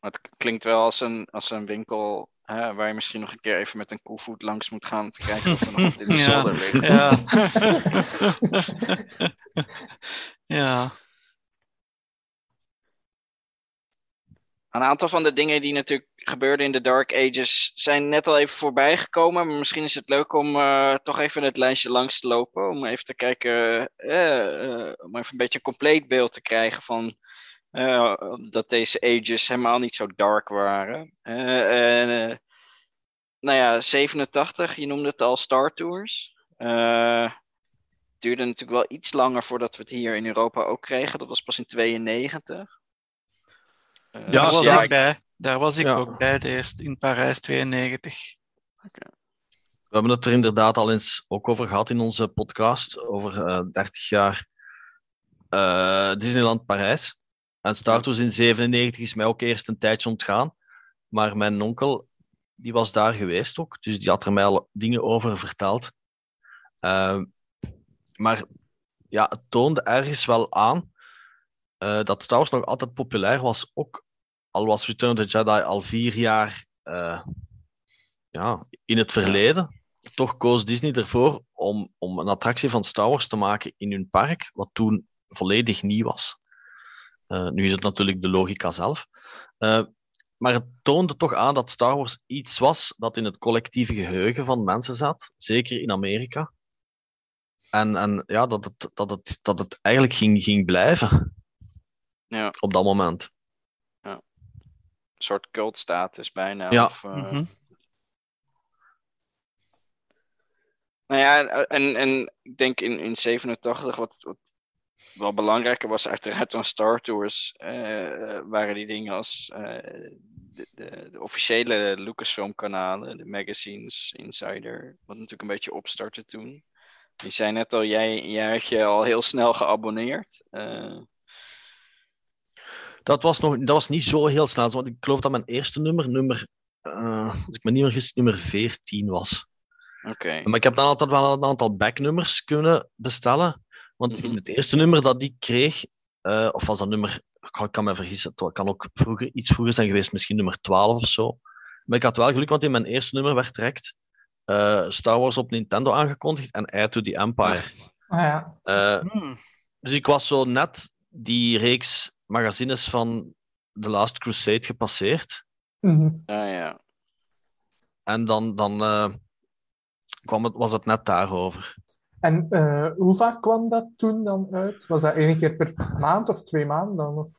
Het klinkt wel als een, als een winkel hè, waar je misschien nog een keer even met een koevoet langs moet gaan om te kijken of er nog wat in de [laughs] zolder ligt. Ja. [laughs] ja. Een aantal van de dingen die natuurlijk gebeurden in de Dark Ages zijn net al even voorbij gekomen. Maar misschien is het leuk om eh, toch even het lijstje langs te lopen. Om even te kijken, eh, eh, om even een beetje een compleet beeld te krijgen van dat deze ages helemaal niet zo dark waren. En, nou ja, 87, je noemde het al Star Tours. Het duurde natuurlijk wel iets langer voordat we het hier in Europa ook kregen. Dat was pas in 92. Eh, Ja, Daar was ja, ik bij. Daar was ik Ja. ook bij, de eerste in Parijs 92. We hebben het er inderdaad al eens ook over gehad in onze podcast, over eh 30 jaar eh, Disneyland Parijs. En Star Tours in 97 is mij ook eerst een tijdje ontgaan. Maar mijn onkel, die was daar geweest ook. Dus die had er mij al dingen over verteld. Ehm, maar ja, het toonde ergens wel aan uh, dat Star Wars nog altijd populair was. Ook al was Return of the Jedi al vier jaar uh, ja, in het verleden. Toch koos Disney ervoor om, om een attractie van Star Wars te maken in hun park, wat toen volledig nieuw was. Uh, nu is het natuurlijk de logica zelf. maar het toonde toch aan dat Star Wars iets was dat in het collectieve geheugen van mensen zat, zeker in Amerika. En, en ja, dat het, dat, het, dat het eigenlijk ging, ging blijven. Ja. Op dat moment. Soort cultstatus bijna. Ja. Of, uh... Mhm. Nou ja, en, en ik denk in, in 87, wat, wat wel belangrijker was uiteraard dan Star Tours, uh, waren die dingen als uh, de, de, de, officiële Lucasfilm kanalen, de magazines, Insider, wat natuurlijk een beetje opstartte toen. Je zei net al, jij, jij had je al heel snel geabonneerd. Uh... Dat, was nog, dat was niet zo heel snel. Want ik geloof dat mijn eerste nummer, nummer uh, als ik me niet vergis, nummer 14 was. Oké. Okay. Maar ik heb dan altijd wel een aantal backnummers kunnen bestellen. Want mm -hmm. in het eerste nummer dat ik kreeg, uh, of was dat nummer, ik kan me vergissen, het kan ook vroeger, iets vroeger zijn geweest, misschien nummer 12 of zo. Maar ik had wel geluk, want in mijn eerste nummer werd direct uh, Star Wars op Nintendo aangekondigd en Air to the Empire. Ah, ja. uh, hmm. Dus ik was zo net die reeks magazines van The Last Crusade gepasseerd. Mm -hmm. Ah, ja. En dan, dan uh, kwam het, was het net daarover. En hoe vaak kwam dat toen dan uit? Was dat één keer per maand of twee maanden dan? Of,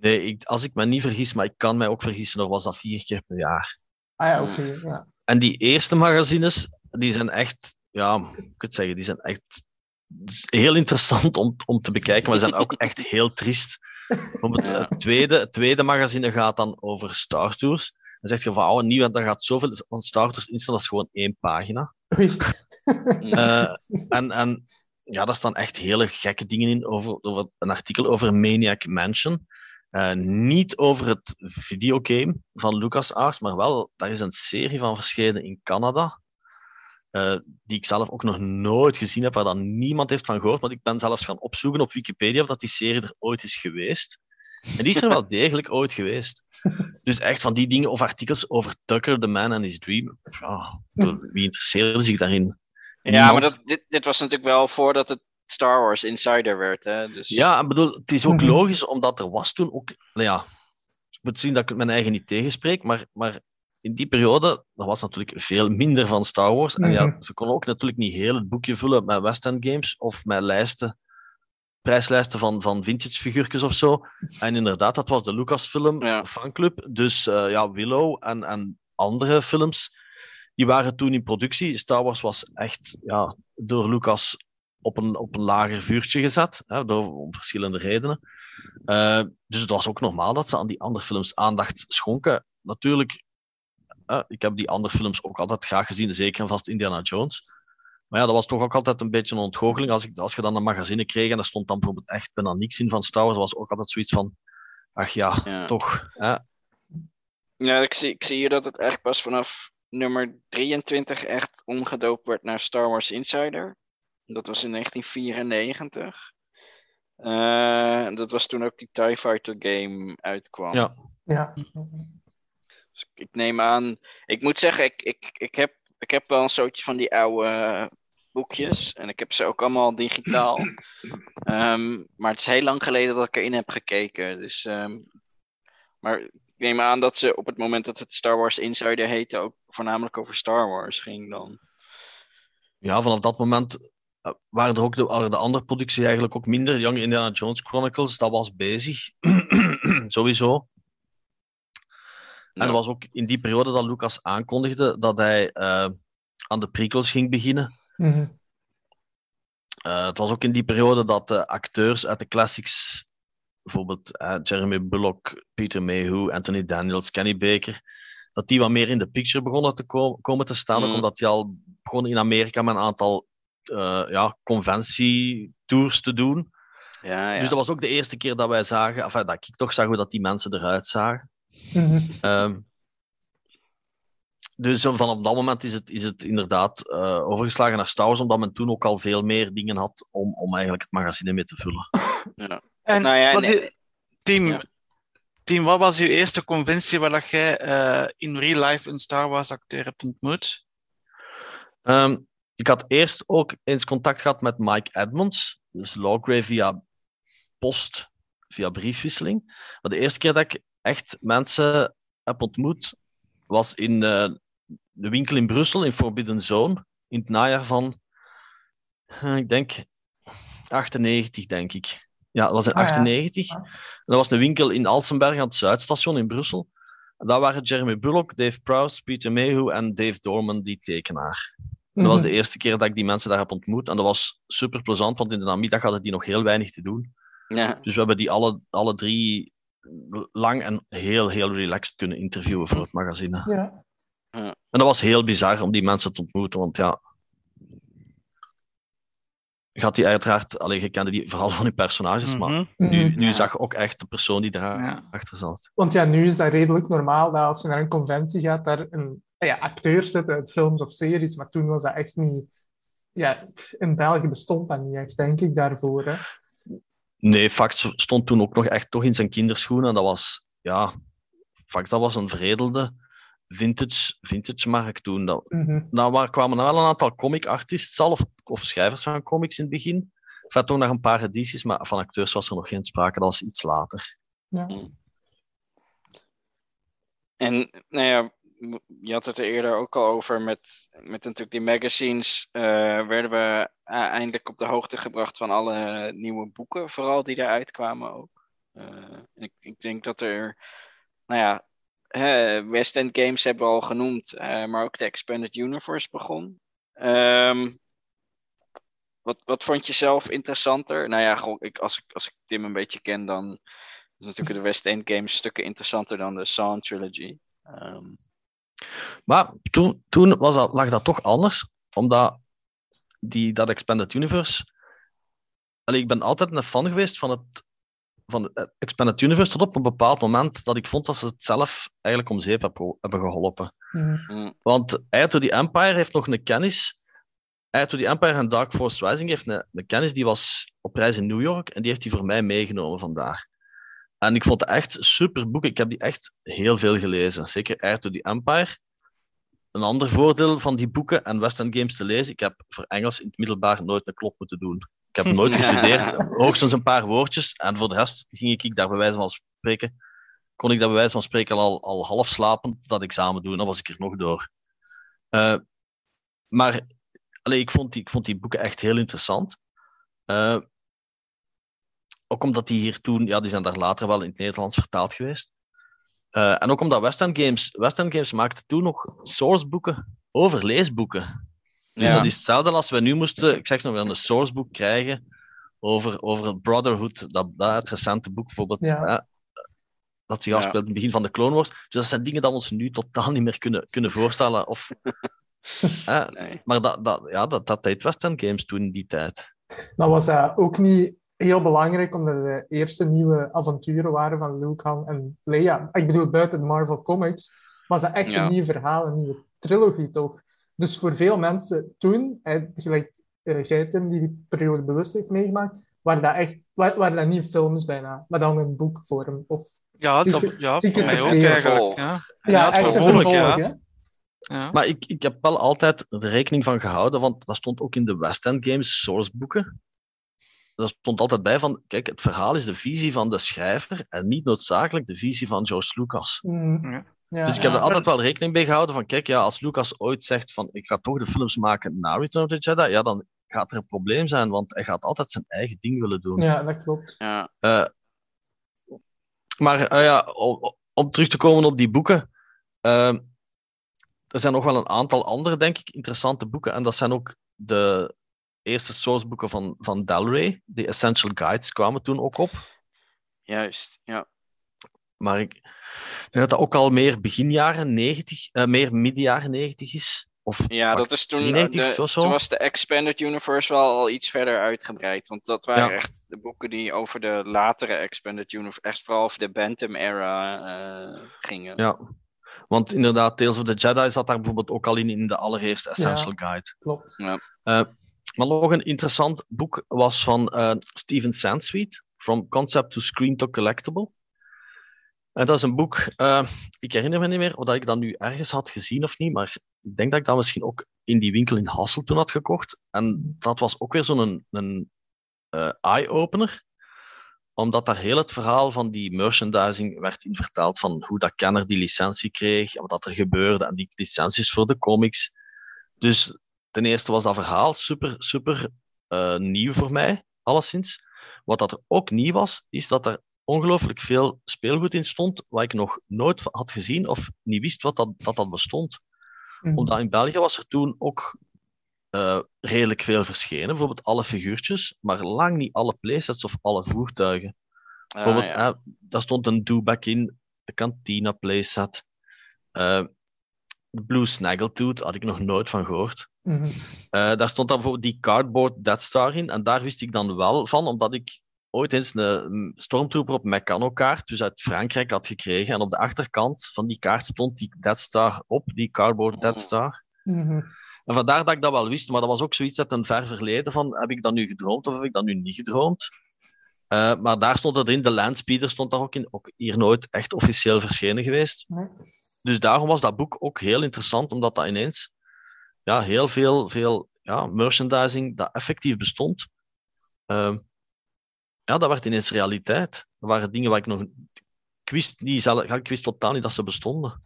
Nee, ik, als ik me niet vergis, maar ik kan mij ook vergissen, dan was dat vier keer per jaar. Ah ja, oké. Okay, ja. En die eerste magazines, die zijn echt, ja, ik het zeggen, die zijn echt heel interessant om, om te bekijken, maar ze zijn ook echt heel triest. Het, Ja. het, tweede, het tweede magazine gaat dan over Star Tours. Dan zeg je van, oh, nieuw, daar gaat zoveel van Star Tours in staan, dat is gewoon één pagina. Eh, en, en ja, daar staan echt hele gekke dingen in over, over een artikel over Maniac Mansion. Uh, niet over het videogame van LucasArts, maar wel, daar is een serie van verschenen in Canada. Uh, die ik zelf ook nog nooit gezien heb, waar dan niemand heeft van gehoord. Want ik ben zelfs gaan opzoeken op Wikipedia of dat die serie er ooit is geweest. En die is er wel [laughs] degelijk ooit geweest. Dus echt van die dingen, of artikels over Tucker, the man and his dream. Ja, wie interesseerde zich daarin? Ja, maar dat, dit, dit was natuurlijk wel voordat het Star Wars Insider werd. Hè? Dus... Ja, ik bedoel, het is ook Mhm. logisch, omdat er was toen ook... Nou ja, ik moet zien dat ik het mijn eigen niet tegenspreek, maar, maar in die periode, er was natuurlijk veel minder van Star Wars. En ja, Mhm. ze konden ook natuurlijk niet heel het boekje vullen met West End Games of met lijsten, prijslijsten van, van vintage figuurtjes of zo. En inderdaad, dat was de Lucasfilm Ja. fanclub. Dus eh, ja, Willow en, en andere films, die waren toen in productie. Star Wars was echt ja, door Lucas op een, op een lager vuurtje gezet, hè, door, om verschillende redenen. Eh, dus het was ook normaal dat ze aan die andere films aandacht schonken. Natuurlijk, ik heb die andere films ook altijd graag gezien, zeker en vast Indiana Jones. Maar ja, dat was toch ook altijd een beetje een ontgoocheling. Als, ik, als je dan een magazine kreeg en er stond dan bijvoorbeeld echt bijna niks in van Star Wars, was ook altijd zoiets van, ach ja, Ja. toch. Hè? Ja, ik zie, ik zie hier dat het echt pas vanaf nummer 23 echt omgedoopt werd naar Star Wars Insider. Dat was in 1994. Eh, dat was toen ook die TIE Fighter game uitkwam. Ja. Ja. Dus ik neem aan. Ik moet zeggen, ik, ik, ik, heb, ik heb wel een soortje van die oude boekjes. En ik heb ze ook allemaal digitaal. [clears throat] Ehm, maar het is heel lang geleden dat ik erin heb gekeken. Dus, ehm, maar ik neem aan dat ze op het moment dat het Star Wars Insider heette. ook voornamelijk over Star Wars ging dan. ja, vanaf dat moment eh, waren er ook de, de andere productie eigenlijk ook minder. Young Indiana Jones Chronicles, dat was bezig. [clears throat] Sowieso. En het was ook in die periode dat Lucas aankondigde dat hij eh, aan de prequels ging beginnen. Mhm. Eh, het was ook in die periode dat de acteurs uit de classics, bijvoorbeeld eh, Jeremy Bullock, Peter Mayhew, Anthony Daniels, Kenny Baker, dat die wat meer in de picture begonnen te ko- komen te staan. Ook Mm. omdat die al begonnen in Amerika met een aantal eh, ja, conventietours te doen. Ja, ja. Dus dat was ook de eerste keer dat wij zagen, enfin, dat ik toch zag hoe dat die mensen eruit zagen. Ehm, dus vanaf dat moment is het, is het inderdaad eh, overgeslagen naar Star Wars, omdat men toen ook al veel meer dingen had om, om eigenlijk het magazine mee te vullen. En Nou ja, wat nee. team, Ja. team, wat was uw eerste conventie waar dat jij eh, in real life een Star Wars acteur hebt ontmoet? Ehm, ik had eerst ook eens contact gehad met Mike Edmonds, dus Lawgrave via post, via briefwisseling. Maar de eerste keer dat ik echt mensen heb ontmoet, was in eh, de winkel in Brussel, in Forbidden Zone, in het najaar van, eh, ik denk, 98, denk ik. Ja, dat was in Ah. 98. Ah. En dat was een winkel in Alsenberg aan het Zuidstation in Brussel. En daar waren Jeremy Bullock, Dave Prowse, Peter Mayhew en Dave Dorman, die tekenaar. En dat was Mhm. de eerste keer dat ik die mensen daar heb ontmoet. En dat was super plezant, want in de namiddag hadden die nog heel weinig te doen. ja. Dus we hebben die alle, alle drie lang en heel, heel relaxed kunnen interviewen voor het magazine. Ja. En dat was heel bizar om die mensen te ontmoeten, want ja. Je had die uiteraard, alleen je kende die vooral van die personages, maar Mhm. nu, Mhm. nu Ja. zag je ook echt de persoon die daarachter Ja. zat. Want ja, nu is dat redelijk normaal dat als je naar een conventie gaat, daar een ja, acteurs zitten uit films of series, maar toen was dat echt niet... Ja, in België bestond dat niet echt, denk ik, daarvoor. Hè. Nee, Fax stond toen ook nog echt toch in zijn kinderschoenen. En dat was, ja, Fax dat was een veredelde vintage, vintage markt toen. Dat, Mhm. nou, waar kwamen wel een aantal comic artists al, of, of schrijvers van comics in het begin. Enfin, toch nog een paar edities, maar van acteurs was er nog geen sprake. Dat was iets later. Ja. En nou ja, je had het er eerder ook al over met, met natuurlijk die magazines. eh, werden we eh, eindelijk op de hoogte gebracht van alle nieuwe boeken, vooral die eruit kwamen ook. Eh, ik, ik denk dat er, nou ja, West End Games hebben we al genoemd, eh, maar ook de Expanded Universe begon. Ehm, wat, wat vond je zelf interessanter? Nou ja, ik, als, ik, als ik Tim een beetje ken, dan is natuurlijk de West End Games stukken interessanter dan de Sawn Trilogy. Ehm, Maar toen, toen was dat, lag dat toch anders, omdat die, dat Expanded Universe. Allee, ik ben altijd een fan geweest van het, van het Expanded Universe tot op een bepaald moment dat ik vond dat ze het zelf eigenlijk om zeep heb- hebben geholpen. Mhm. mm, Want to the Empire heeft nog een kennis. To the Empire en Dark Force Rising heeft een, een kennis die was op reis in New York en die heeft hij voor mij meegenomen vandaar. En ik vond het echt super boek. Ik heb die echt heel veel gelezen. Zeker Heir to the Empire. Een ander voordeel van die boeken en West End Games te lezen, ik heb voor Engels in het middelbaar nooit een klop moeten doen. Ik heb nooit [laughs] gestudeerd, hoogstens een paar woordjes. En voor de rest ging ik daar bij wijze van spreken, kon ik daar bij wijze van spreken al, al half slapend dat examen doen. Dan was ik er nog door. Eh, maar allee, ik, vond die, ik vond die boeken echt heel interessant. Eh, ook omdat die hier toen, ja, die zijn daar later wel in het Nederlands vertaald geweest. Eh, en ook omdat West End Games, West End Games maakte toen nog sourceboeken over leesboeken. Dus Ja. dat is hetzelfde als we nu moesten, ik zeg nog wel, een sourceboek krijgen over, over het Brotherhood, dat, dat het recente boek bijvoorbeeld, Ja. dat zich Ja. afspeelt in het begin van de Clone Wars. Dus dat zijn dingen dat we ons nu totaal niet meer kunnen, kunnen voorstellen. Of, [laughs] nee. maar dat, dat, ja, dat, dat deed West End Games toen in die tijd. Maar was dat ook niet heel belangrijk, omdat de eerste nieuwe avonturen waren van Luke, Han en Leia. Ik bedoel, buiten de Marvel Comics was dat echt Ja. een nieuw verhaal, een nieuwe trilogie toch? Dus voor veel mensen toen, eh, gelijk eh, jij Tim, die die periode bewust heeft meegemaakt, waren dat echt waren, dat niet films bijna, maar dan in boekvorm. Of, Ja, Zieke- dat, ja voor mij ook eigenlijk. Ja, ja, echt een vervolg, vervolg, ja. hè? ja. Maar ik, ik heb wel altijd rekening van gehouden, want dat stond ook in de West End Games sourceboeken. Daar stond altijd bij van, kijk, het verhaal is de visie van de schrijver en niet noodzakelijk de visie van George Lucas. Mm, Ja. ja. dus ik heb ja. er altijd wel rekening mee gehouden van, kijk, ja, als Lucas ooit zegt van, ik ga toch de films maken na Return of the Jedi, ja, dan gaat er een probleem zijn, want hij gaat altijd zijn eigen ding willen doen. ja, dat klopt. Ja. Eh, maar eh, ja, om, om terug te komen op die boeken. eh, er zijn nog wel een aantal andere, denk ik, interessante boeken. En dat zijn ook de eerste sourceboeken van, van Dalray. De Essential Guides kwamen toen ook op. Juist, ja. Maar ik denk dat dat ook al meer begin jaren 90, eh, meer midden jaren 90 is. Of, Ja, dat is toen, 93 de, of zo? toen was de Expanded Universe wel al iets verder uitgebreid. Want dat waren Ja. echt de boeken die over de latere Expanded Universe, echt vooral over de Bantam-era eh, gingen. Ja. Want inderdaad, Tales of the Jedi zat daar bijvoorbeeld ook al in, in de allereerste Essential Guide. Klopt. Maar nog een interessant boek was van eh, Steven Sansweet, From Concept to Screen to Collectible. En dat is een boek, eh, ik herinner me niet meer of dat ik dat nu ergens had gezien of niet, maar ik denk dat ik dat misschien ook in die winkel in Hassel toen had gekocht. En dat was ook weer zo'n een, eh, eye-opener, omdat daar heel het verhaal van die merchandising werd in vertaald van hoe dat Kenner die licentie kreeg, wat er gebeurde, en die licenties voor de comics. Dus ten eerste was dat verhaal super, super eh, nieuw voor mij, alleszins. Wat dat er ook nieuw was, is dat er ongelooflijk veel speelgoed in stond, wat ik nog nooit had gezien of niet wist wat dat, dat, dat bestond. Mhm. Omdat in België was er toen ook eh, redelijk veel verschenen. Bijvoorbeeld alle figuurtjes, maar lang niet alle playsets of alle voertuigen. Ah, Bijvoorbeeld, ja. daar stond een Dewback in, de Cantina playset. de Blue Snaggletooth had ik nog nooit van gehoord. Mhm. Eh, daar stond dan bijvoorbeeld die Cardboard Death Star in. En daar wist ik dan wel van, omdat ik ooit eens een Stormtrooper op Meccano-kaart, dus uit Frankrijk, had gekregen. En op de achterkant van die kaart stond die Death Star op, die Cardboard Death Oh. Star. Mhm. En vandaar dat ik dat wel wist, maar dat was ook zoiets uit een ver verleden van, heb ik dat nu gedroomd of heb ik dat nu niet gedroomd? Eh, maar daar stond het in, de Landspeeder stond daar ook in, ook hier nooit echt officieel verschenen geweest. Nee. Dus daarom was dat boek ook heel interessant, omdat dat ineens ja, heel veel, veel ja, merchandising dat effectief bestond, ehm, ja, dat werd ineens realiteit. Dat waren dingen waar ik nog... Wist, niet ja, ik wist totaal niet dat ze bestonden.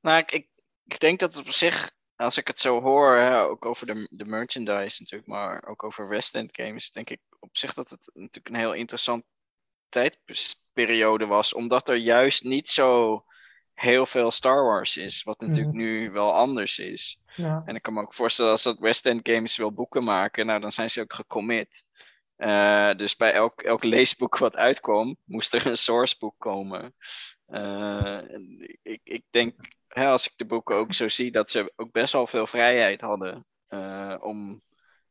Nou, ik, ik, ik denk dat het op zich, als ik het zo hoor, hè, ook over de, de merchandise natuurlijk, maar ook over West End games, denk ik op zich dat het natuurlijk een heel interessant tijdperiode was, omdat er juist niet zo heel veel Star Wars is, wat natuurlijk Mhm. nu wel anders is. Ja. En ik kan me ook voorstellen als dat West End Games wil boeken maken, nou dan zijn ze ook gecommit. Eh, dus bij elk, elk leesboek wat uitkwam, moest er een sourceboek komen. Eh, ik, ik denk, hè, als ik de boeken ook zo zie, dat ze ook best wel veel vrijheid hadden eh, om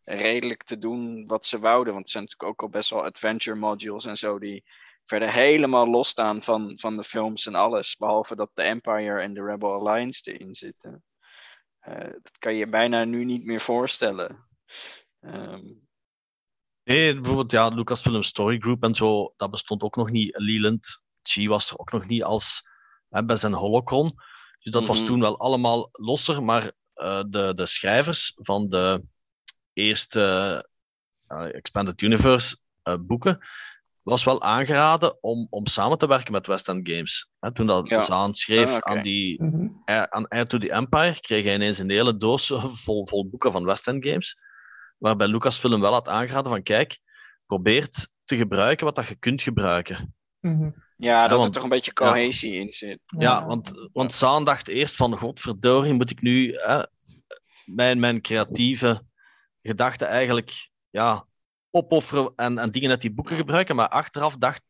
redelijk te doen wat ze wouden. Want er zijn natuurlijk ook al best wel adventure modules en zo die verder helemaal losstaan van, van de films en alles. Behalve dat de Empire en de Rebel Alliance erin zitten. Eh, dat kan je bijna nu niet meer voorstellen. Ehm, Nee, bijvoorbeeld ja, Lucasfilm Story Group en zo, dat bestond ook nog niet. Leland G was er ook nog niet als hè, bij zijn Holocron. Dus dat was Mhm. toen wel allemaal losser, maar eh, de, de schrijvers van de eerste eh, Expanded Universe boeken was wel aangeraden om, om samen te werken met West End Games. Hè, toen dat Ja. Zaan schreef Ah, aan die Mhm. eh, aan Heir to the Empire kreeg hij ineens een hele doos [laughs] vol, vol boeken van West End Games. Waarbij Lucasfilm wel had aangeraden van kijk, probeer te gebruiken wat dat je kunt gebruiken. Mhm. ja, dat er want- toch een beetje cohesie in zit. Ja, want, want Zaan dacht eerst van godverdorie, moet ik nu hè, mijn, mijn creatieve gedachten eigenlijk ja, opofferen en, en dingen uit die boeken gebruiken. Maar achteraf dacht,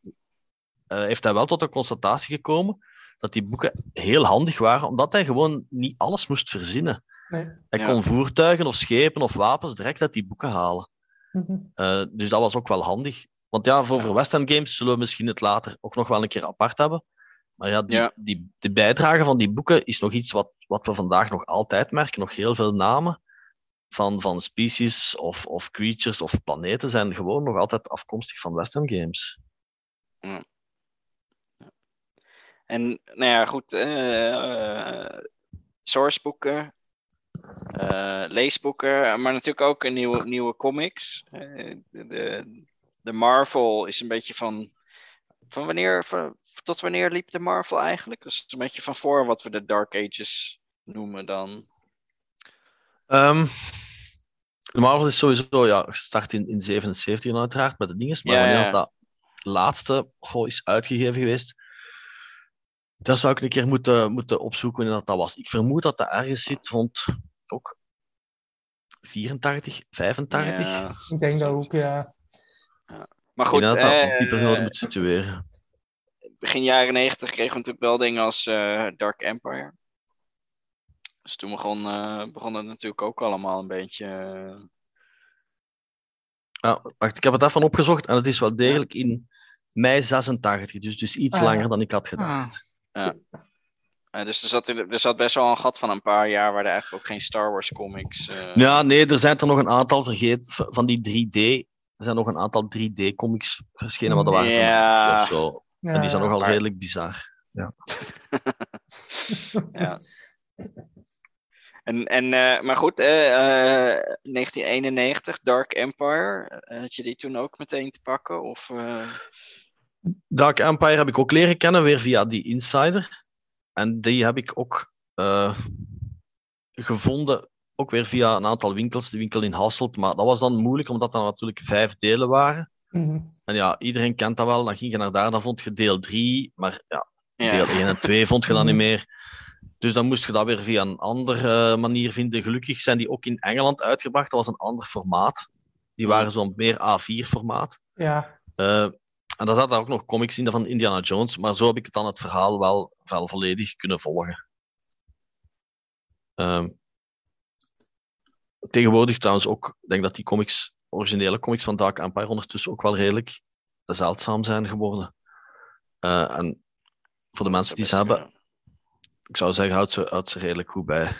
eh, heeft hij wel tot de constatatie gekomen dat die boeken heel handig waren, omdat hij gewoon niet alles moest verzinnen. Nee. Hij Ja. kon voertuigen of schepen of wapens direct uit die boeken halen. Mhm. Eh, dus dat was ook wel handig. Want ja, voor, voor West End Games zullen we misschien het later ook nog wel een keer apart hebben. Maar ja, die, Ja. Die, de bijdrage van die boeken is nog iets wat, wat we vandaag nog altijd merken. Nog heel veel namen van, van species of, of creatures of planeten zijn gewoon nog altijd afkomstig van West End Games. En nou ja, goed, eh, eh, sourceboeken, eh, leesboeken, maar natuurlijk ook een nieuwe, nieuwe comics. De, de, Marvel is een beetje van, van wanneer, van, tot wanneer liep de Marvel eigenlijk? Dat is een beetje van voor wat we de Dark Ages noemen dan. Ehm, Marvel is sowieso ja, gestart in, in 77 uiteraard met de dinges, maar Ja, wanneer ja. dat laatste goh, is uitgegeven geweest, dat zou ik een keer moeten, moeten opzoeken wanneer dat, dat was. Ik vermoed dat dat ergens zit rond ook 84, 85. Ja, Ik denk dat ook, ja. Maar Ik goed, denk dat dat eh, op die periode moet situeren. begin jaren 90 kregen we natuurlijk wel dingen als eh, Dark Empire. Dus toen begon, eh, begon het natuurlijk ook allemaal een beetje. eh, Ja, wacht, ik heb het even opgezocht en het is wel degelijk in mei 86, dus, dus iets Ah, ja. langer dan ik had gedacht. Ah, eh, dus er zat, er zat best wel een gat van een paar jaar waar er eigenlijk ook geen Star Wars comics. eh, Ja, nee, er zijn er nog een aantal vergeten v- van die 3D. Er zijn nog een aantal 3D-comics verschenen, maar dat waren er Ja. of zo. Ja, En die zijn ja. nogal maar- redelijk bizar. ja. [laughs] [laughs] En, en, eh, maar goed, eh, eh, 1991, Dark Empire. eh, had je die toen ook meteen te pakken? Of, eh, Dark Empire heb ik ook leren kennen, weer via die Insider. En die heb ik ook eh, gevonden, ook weer via een aantal winkels. De winkel in Hasselt, maar dat was dan moeilijk, omdat dat natuurlijk vijf delen waren. Mhm. En ja, iedereen kent dat wel. Dan ging je naar daar, dan vond je deel 3, maar ja, ja. deel 1 en 2 vond je dan niet Mhm. meer. Dus dan moest je dat weer via een andere eh, manier vinden. Gelukkig zijn die ook in Engeland uitgebracht. Dat was een ander formaat. Die waren zo'n meer A4-formaat. Ja, Eh, en daar zaten ook nog comics in van Indiana Jones. Maar zo heb ik dan het verhaal wel, wel volledig kunnen volgen. Ehm, tegenwoordig trouwens ook, ik denk dat die comics, originele comics van Dark Empire ondertussen ook wel redelijk zeldzaam zijn geworden. Eh, en voor de mensen die ze hebben, ik zou zeggen, houd ze, houd ze redelijk goed bij.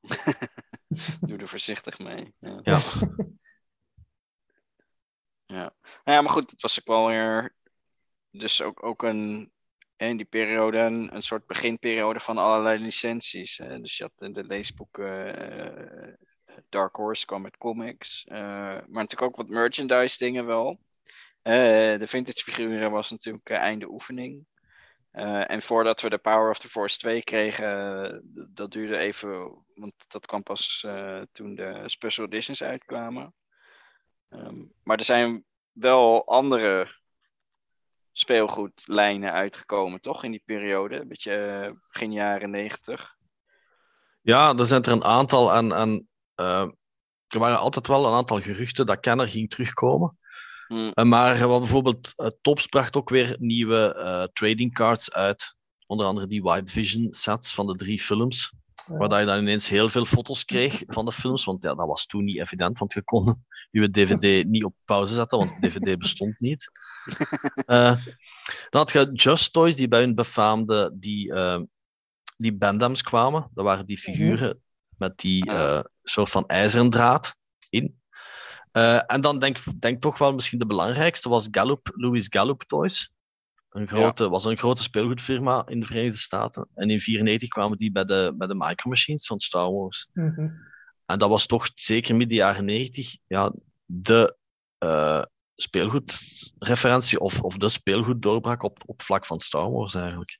[laughs] Doe er voorzichtig mee. Ja. Ja. [laughs] Ja. Nou ja, maar goed, het was ook wel weer. Dus ook, ook een. In die periode een, een soort beginperiode van allerlei licenties. hè. Dus je had de, leesboeken. eh, Dark Horse kwam met comics. eh, maar natuurlijk ook wat merchandise dingen wel. Eh, de vintage figuren was natuurlijk einde oefening. Eh, en voordat we de Power of the Force 2 kregen, eh, dat duurde even, want dat kwam pas eh, toen de special editions uitkwamen. Ehm, maar er zijn wel andere speelgoedlijnen uitgekomen, toch? In die periode, een beetje begin jaren 90. Ja, er zijn er een aantal en, en er waren altijd wel een aantal geruchten dat Kenner ging terugkomen. Hm, Eh, maar wat bijvoorbeeld uh, Tops bracht ook weer nieuwe eh, trading cards uit. Onder andere die White Vision sets van de drie films. Ja. Waar dat je dan ineens heel veel foto's kreeg van de films. Want ja, dat was toen niet evident, want je kon je DVD [laughs] niet op pauze zetten, want DVD bestond niet. [laughs] Eh, dan had je Just Toys, die bij hun befaamde die, eh, die Bandams kwamen. Dat waren die figuren met die eh, soort van ijzeren draad in. Eh, en dan denk denk toch wel misschien de belangrijkste was Gallup, Louis Gallup Toys. Een grote, was een grote speelgoedfirma in de Verenigde Staten. En in 1994 kwamen die bij de, bij de Micro Machines van Star Wars. Mhm. En dat was toch zeker midden jaren 90 ja, de eh, speelgoedreferentie of, of de speelgoeddoorbraak op, op vlak van Star Wars eigenlijk.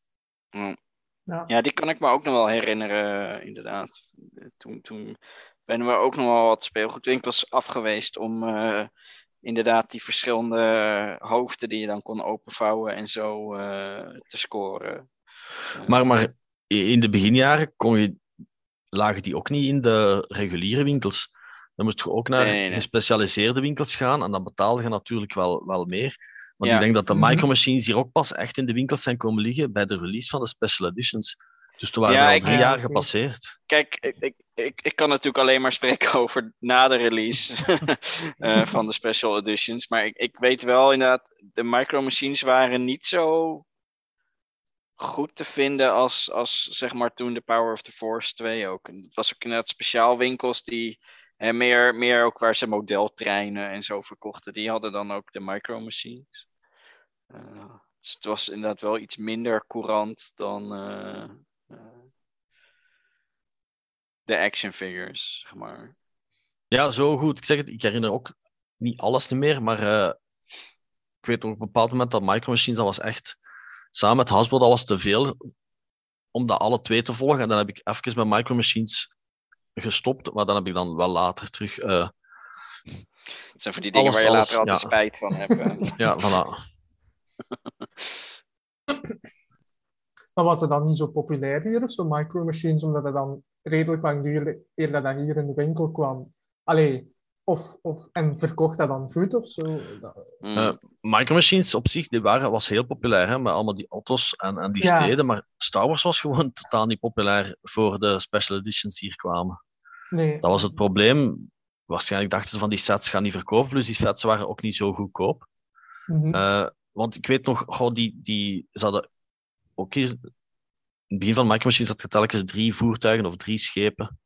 Ja. Ja, die kan ik me ook nog wel herinneren, inderdaad. Toen, toen ben we ook nog wel wat speelgoedwinkels afgeweest om eh, inderdaad die verschillende hoofden die je dan kon openvouwen en zo eh, te scoren. Eh, Maar, maar in de beginjaren kon je, lagen die ook niet in de reguliere winkels. Dan moest je ook naar Nee, nee, nee. gespecialiseerde winkels gaan en dan betaalde je natuurlijk wel, wel meer. Want Ja. ik denk dat de Mhm. Micro Machines hier ook pas echt in de winkels zijn komen liggen bij de release van de special editions. Dus toen waren Ja, er al drie Ja, jaar gepasseerd. Kijk, ik, ik, ik, ik kan natuurlijk alleen maar spreken [laughs] over na de release [laughs] eh, van de special editions. Maar ik, ik weet wel inderdaad, de micro machines waren niet zo goed te vinden als, als zeg maar toen de Power of the Force 2 ook. En het was ook inderdaad speciaal winkels die hè, meer, meer ook waar ze modeltreinen en zo verkochten. Die hadden dan ook de micro machines. Eh, dus het was inderdaad wel iets minder courant dan eh, eh, de action figures, zeg maar. Ja, zo goed. Ik zeg het, ik herinner ook niet alles meer, maar eh, ik weet op een bepaald moment dat Micro Machines, dat was echt, samen met Hasbro, dat was te veel om dat alle twee te volgen. En dan heb ik even met Micro Machines gestopt, maar dan heb ik dan wel later terug, eh, Het zijn van die dingen Alles, waar je alles, later altijd ja. spijt van hebt. ja, voilà. [laughs] Maar was het dan niet zo populair hier of zo, Micro Machines, omdat het dan redelijk lang duurde eerder dan hier in de winkel kwam? Allee, Of, of, en verkocht dat dan goed of zo? Dat-. Eh, Micro Machines op zich, die waren, was heel populair, hè, met allemaal die auto's en, en die Ja. steden, maar Star Wars was gewoon [laughs] totaal niet populair voor de special editions die hier kwamen. nee. Dat was het probleem. Waarschijnlijk dachten ze van die sets gaan niet verkopen, plus die sets waren ook niet zo goedkoop. Mhm. Eh, want ik weet nog, goh, die, die, ze hadden ook in het begin van Micro Machines had je telkens drie voertuigen of drie schepen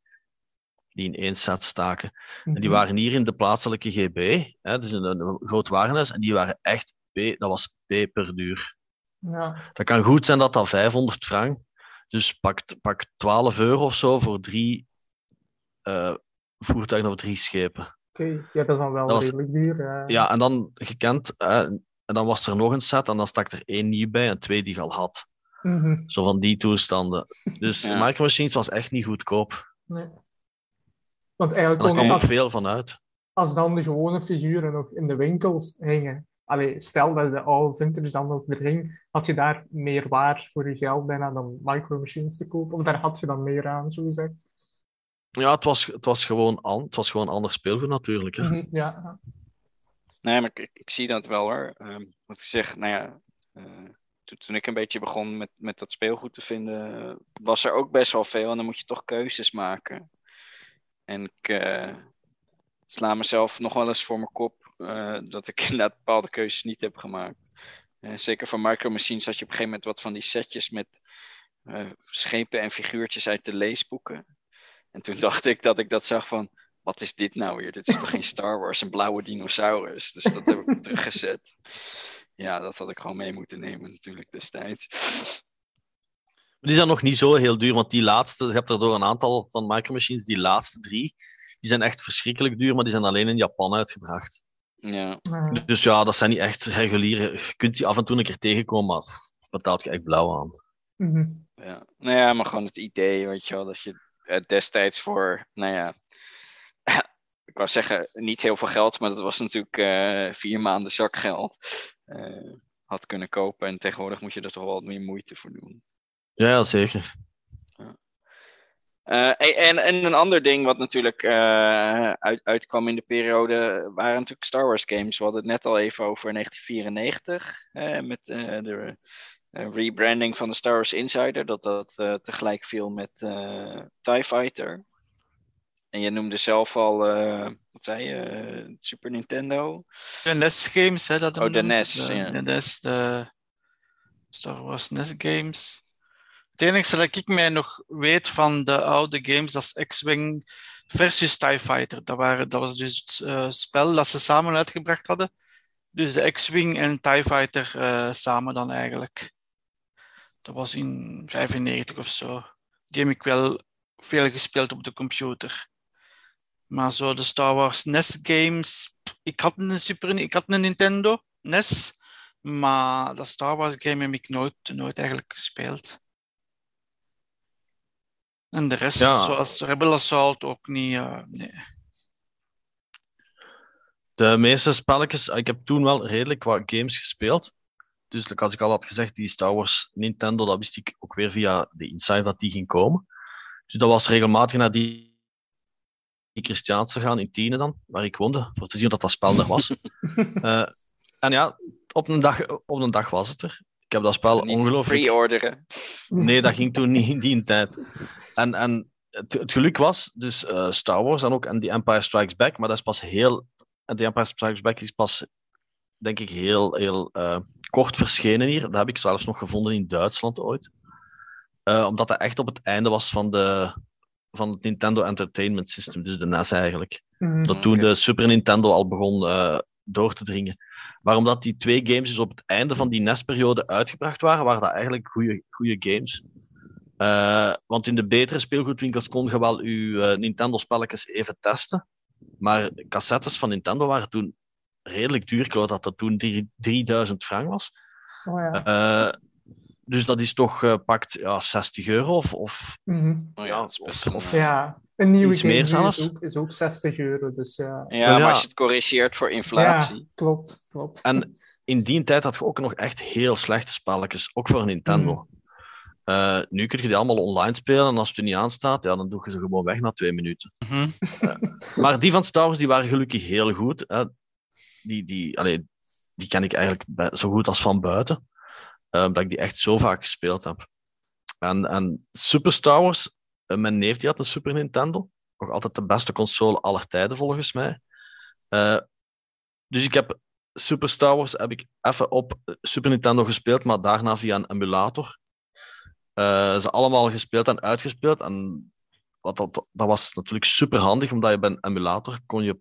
die in één set staken. En die Mhm. waren hier in de plaatselijke GB, hè, dus een, een groot warenhuis, en die waren echt, dat was peperduur. Ja. Dat kan goed zijn dat dat 500 frank, dus pak, pak 12 euro of zo voor drie eh, voertuigen of drie schepen. Oké, ja, dat is dan wel Dat was- redelijk duur. Ja. Ja, en dan gekend, en dan was er nog een set en dan stak er één nieuw bij en twee die je al had. Mhm. Zo van die toestanden. Dus Ja. Micro Machines was echt niet goedkoop. Nee. Want En eigenlijk kon kwam ook als, veel van uit. als dan de gewone figuren nog in de winkels hingen. Allee, stel dat de oude vintage dan nog er hing, had je daar meer waar voor je geld bijna dan micro machines te kopen. Of daar had je dan meer aan, zo gezegd. Ja, het was, het was, gewoon, an, het was gewoon ander speelgoed natuurlijk. Hè. Mhm, Ja, Nee, maar ik, ik, zie dat wel hoor. Ehm wat ik zeg, nou ja, eh, toen, ik een beetje begon met, met dat speelgoed te vinden, was er ook best wel veel en dan moet je toch keuzes maken. En ik eh, sla mezelf nog wel eens voor mijn kop eh, dat ik [laughs] inderdaad bepaalde keuzes niet heb gemaakt. Eh, zeker van Micro Machines had je op een gegeven moment wat van die setjes met schepen en figuurtjes uit de leesboeken. En toen [laughs] dacht ik dat ik dat zag van, wat is dit nou weer? Dit is toch geen [laughs] Star Wars, een blauwe dinosaurus. Dus dat heb ik teruggezet. Ja, dat had ik gewoon mee moeten nemen natuurlijk destijds. Die zijn nog niet zo heel duur, want die laatste, je hebt er door een aantal van Micro Machines, die laatste drie, die zijn echt verschrikkelijk duur, maar die zijn alleen in Japan uitgebracht. Ja, ja. Dus ja, dat zijn niet echt reguliere. Je kunt die af en toe een keer tegenkomen, maar betaalt je echt blauw aan. Mhm. ja. Nou ja, maar gewoon het idee, weet je wel, dat je eh, destijds voor, nou ja, ik wou zeggen, niet heel veel geld, maar dat was natuurlijk eh, vier maanden zakgeld, eh, had kunnen kopen. En tegenwoordig moet je er toch wel wat meer moeite voor doen. Ja, zeker. Eh, en, en, en een ander ding wat natuurlijk uit, uitkwam in de periode waren natuurlijk Star Wars games. We hadden het net al even over 1994 eh, met de rebranding van de Star Wars Insider. Dat dat tegelijk viel met TIE Fighter. En je noemde zelf al, eh, wat zei je, eh, Super Nintendo. De NES games, hè, dat Oh, de noemt. NES, de, ja. De NES, de Star Wars NES games. Het enige dat ik mij nog weet van de oude games, dat is X-Wing versus TIE Fighter. Dat, waren, dat was dus het eh, spel dat ze samen uitgebracht hadden. Dus de X-Wing en TIE Fighter eh, samen dan eigenlijk. Dat was in 95 of zo. Die heb ik wel veel gespeeld op de computer. Maar zo de Star Wars NES games. Ik had een Super ik had een Nintendo NES. Maar dat Star Wars game heb ik nooit, nooit eigenlijk gespeeld. En de rest, Ja. zoals Rebel Assault, ook niet. eh, nee. De meeste spelletjes, ik heb toen wel redelijk wat games gespeeld. Dus als ik al had gezegd, die Star Wars Nintendo, dat wist ik ook weer via de Inside dat die ging komen. Dus dat was regelmatig naar die, die Christiaanse gaan in Tiene dan, waar ik woonde, voor te zien dat dat spel er was. [laughs] Eh, en ja, op een, dag, op een dag was het er. Ik heb dat spel Niet ongelooflijk... pre-orderen. Nee, dat ging toen niet in die tijd. En, en het, het geluk was, dus eh, Star Wars en ook en The Empire Strikes Back, maar dat is pas heel. En The Empire Strikes Back is pas, denk ik, heel, heel eh, kort verschenen hier. Dat heb ik zelfs nog gevonden in Duitsland ooit. Eh, omdat dat echt op het einde was van, de, van het Nintendo Entertainment System, dus de NES eigenlijk. Mhm. Dat toen de Super Nintendo al begon eh, door te dringen. Maar omdat die twee games dus op het einde van die NES-periode uitgebracht waren, waren dat eigenlijk goede games. Eh, want in de betere speelgoedwinkels kon je wel je eh, Nintendo-spelletjes even testen. Maar cassettes van Nintendo waren toen redelijk duur. Ik geloof dat dat toen drie- 3000 frank was. Oh ja. Eh, dus dat is toch eh, pakt ja, 60 euro of, of Mhm. Oh Ja, of- een, of- eh, ja. Een nieuwe Iets game meer zelfs? is ook, is ook 60 euro, dus ja. Ja, ja. maar als je het corrigeert voor inflatie. Ja, klopt, klopt. En in die tijd had je ook nog echt heel slechte spelletjes, ook voor Nintendo. Mhm. Eh, nu kun je die allemaal online spelen en als het er niet aanstaat, ja, dan doe je ze gewoon weg na twee minuten. Mhm. Maar die van Star Wars die waren gelukkig heel goed. Hè. Die, die, allee, die ken ik eigenlijk bij- zo goed als van buiten. Eh, omdat ik die echt zo vaak gespeeld heb. En, en Super Star Wars, eh, mijn neef die had een Super Nintendo. Nog altijd de beste console aller tijden volgens mij. Eh, dus ik heb Super Star Wars heb ik even op Super Nintendo gespeeld, maar daarna via een emulator. Ze allemaal gespeeld en uitgespeeld. En wat dat, dat was natuurlijk super handig, omdat je bij een emulator kon je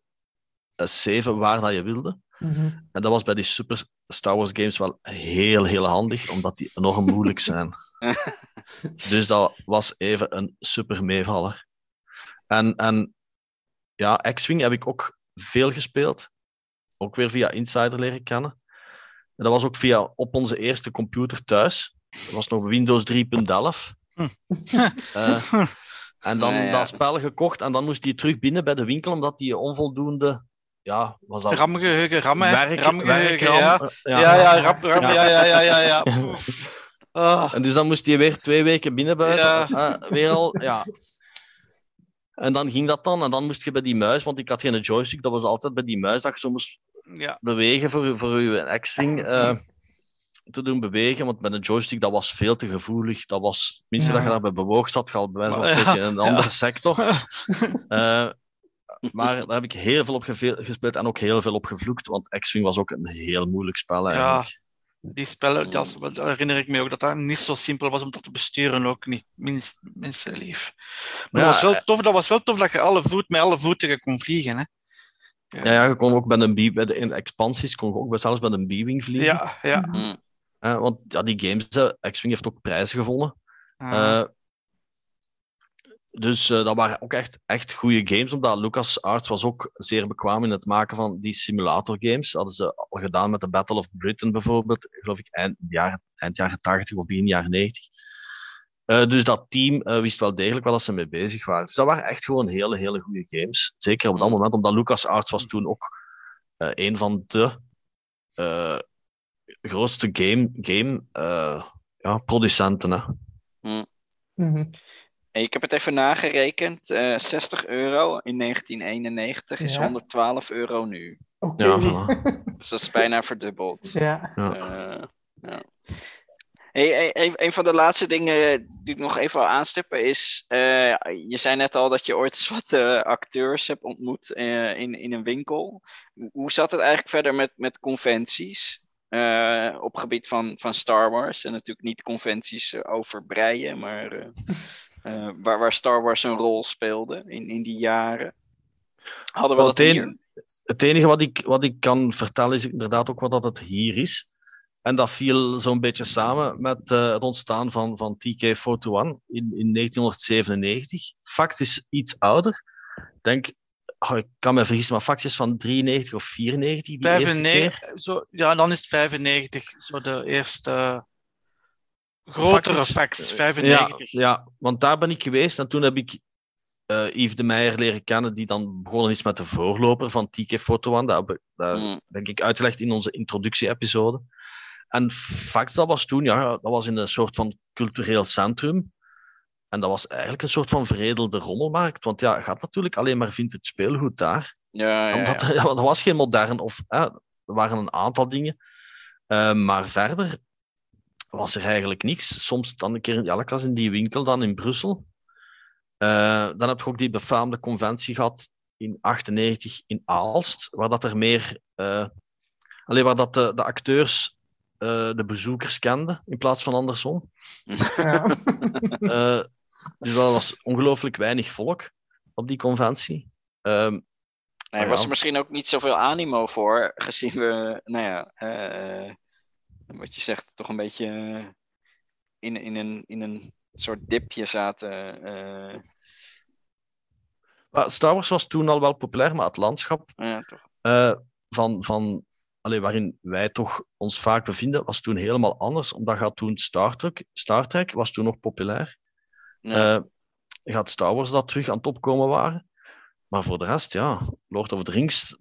eh, saven waar dat je wilde. Mhm. En dat was bij die Super Star Wars games wel heel, heel handig, omdat die enorm moeilijk zijn. [laughs] dus dat was even een super meevaller. En, en ja, X-Wing heb ik ook veel gespeeld. Ook weer via Insider leren kennen. En dat was ook via op onze eerste computer thuis. Dat was nog Windows 3.11. Hm. [laughs] Eh, en dan ja. dat spel gekocht en dan moest die terug binnen bij de winkel, omdat die onvoldoende... Ja, was dat Ramgeheugen, rammen. werk, ramgeheugen, ja. Ja, ja, ram, ram, Ja. ja, ja, ja, ja. [laughs] Ah, En dus dan moest hij weer twee weken binnenbuiten. Ja. weer al, ja. En dan ging dat dan. En dan moest je bij die muis, want ik had geen joystick, dat was altijd bij die muis dat je moest ja. bewegen voor, voor je X-Wing eh, te doen bewegen. Want met een joystick, dat was veel te gevoelig. Dat was, het minste Ja. dat je daarbij bewoog zat, je al bij wijze van Ja. spreken in een [laughs] andere sector. [laughs] Eh, maar daar heb ik heel veel op gespeeld en ook heel veel op gevloekt, want X-Wing was ook een heel moeilijk spel eigenlijk. Die spellen, dat, dat herinner ik me ook, dat dat niet zo simpel was om dat te besturen, ook niet. Mens, mensenlief. Maar Ja, dat, was wel eh, tof, dat was wel tof dat je alle voet, met alle voeten kon vliegen. Hè? Ja, ja, je kon ook met een B, bij de in expansies kon je ook zelfs met een B-Wing vliegen. Ja, ja. Hm. Eh, want ja, die games, eh, X-Wing heeft ook prijzen gewonnen. Ah, Eh, dus eh, dat waren ook echt, echt goede games, omdat LucasArts was ook zeer bekwaam in het maken van die simulator games. Dat hadden ze al gedaan met de Battle of Britain bijvoorbeeld, geloof ik eind jaren, eind jaren 80 of begin jaren 90. Eh, dus dat team eh, wist wel degelijk waar dat ze mee bezig waren. Dus dat waren echt gewoon hele, hele goede games. Zeker op dat Mm. moment, omdat LucasArts was toen ook eh, een van de eh, grootste game, game eh, ja, producenten. Hè. Mhm. En ik heb het even nagerekend. eh 60 euro in 1991 is Ja. 112 euro nu. Oké. Ja, voilà. [laughs] Dus dat is bijna verdubbeld. Ja. Ja. Eh, ja. Hey, een, een van de laatste dingen die ik nog even wil aanstippen is... eh, je zei net al dat je ooit eens wat eh, acteurs hebt ontmoet eh, in, in een winkel. Hoe- zat het eigenlijk verder met, met conventies? eh, op gebied van, van Star Wars. En natuurlijk niet conventies eh, over breien, maar eh, waar, waar Star Wars een rol speelde in, in die jaren. Hadden we Wel, dat het, hier? het enige wat ik, wat ik kan vertellen is inderdaad ook wat dat het hier is. En dat viel zo'n beetje samen met eh, het ontstaan van, van TK421 in, in 1997. Fact is iets ouder. Ik denk, oh, ik kan me vergissen, maar Fact is van 93 of 94 die eerste keer. 95, zo, ja, dan is het 95, zo de eerste grotere Facts is- facts, Ja, 95. ja, want daar ben ik geweest en toen heb ik eh, Yves de Meijer leren kennen, die dan begonnen is met de voorloper van TK421. Dat heb ik, dat Mm. denk ik uitgelegd in onze introductie-episode. En Fax, dat was toen, ja, dat was in een soort van cultureel centrum. En dat was eigenlijk een soort van veredelde rommelmarkt. Want ja, gaat natuurlijk alleen maar vintage speelgoed daar. Ja, ja, Omdat ja. er, [laughs] ja, er was geen modern, of eh, er waren een aantal dingen. Eh, maar verder was er eigenlijk niks. Soms dan een keer, ja, ik was in die winkel dan in Brussel. Eh, dan heb je ook die befaamde conventie gehad in 98 in Aalst, waar dat er meer, eh, alleen waar dat de, de acteurs eh, de bezoekers kenden in plaats van andersom. Ja. [laughs] Eh, dus dat was ongelooflijk weinig volk op die conventie. Ehm, Nee, Oh, was ja. er misschien ook niet zoveel animo voor, gezien we, nou ja, eh, wat je zegt, toch een beetje eh, in, in, een, in een soort dipje zaten. eh, maar Star Wars was toen al wel populair, maar het landschap ja, toch. eh, van, van allee, waarin wij toch ons vaak bevinden, was toen helemaal anders. Omdat gaat toen Star Trek, Star Trek was toen nog populair. Ja. Gaat Star Wars dat terug aan het opkomen waren. Maar voor de rest, ja, Lord of the Rings,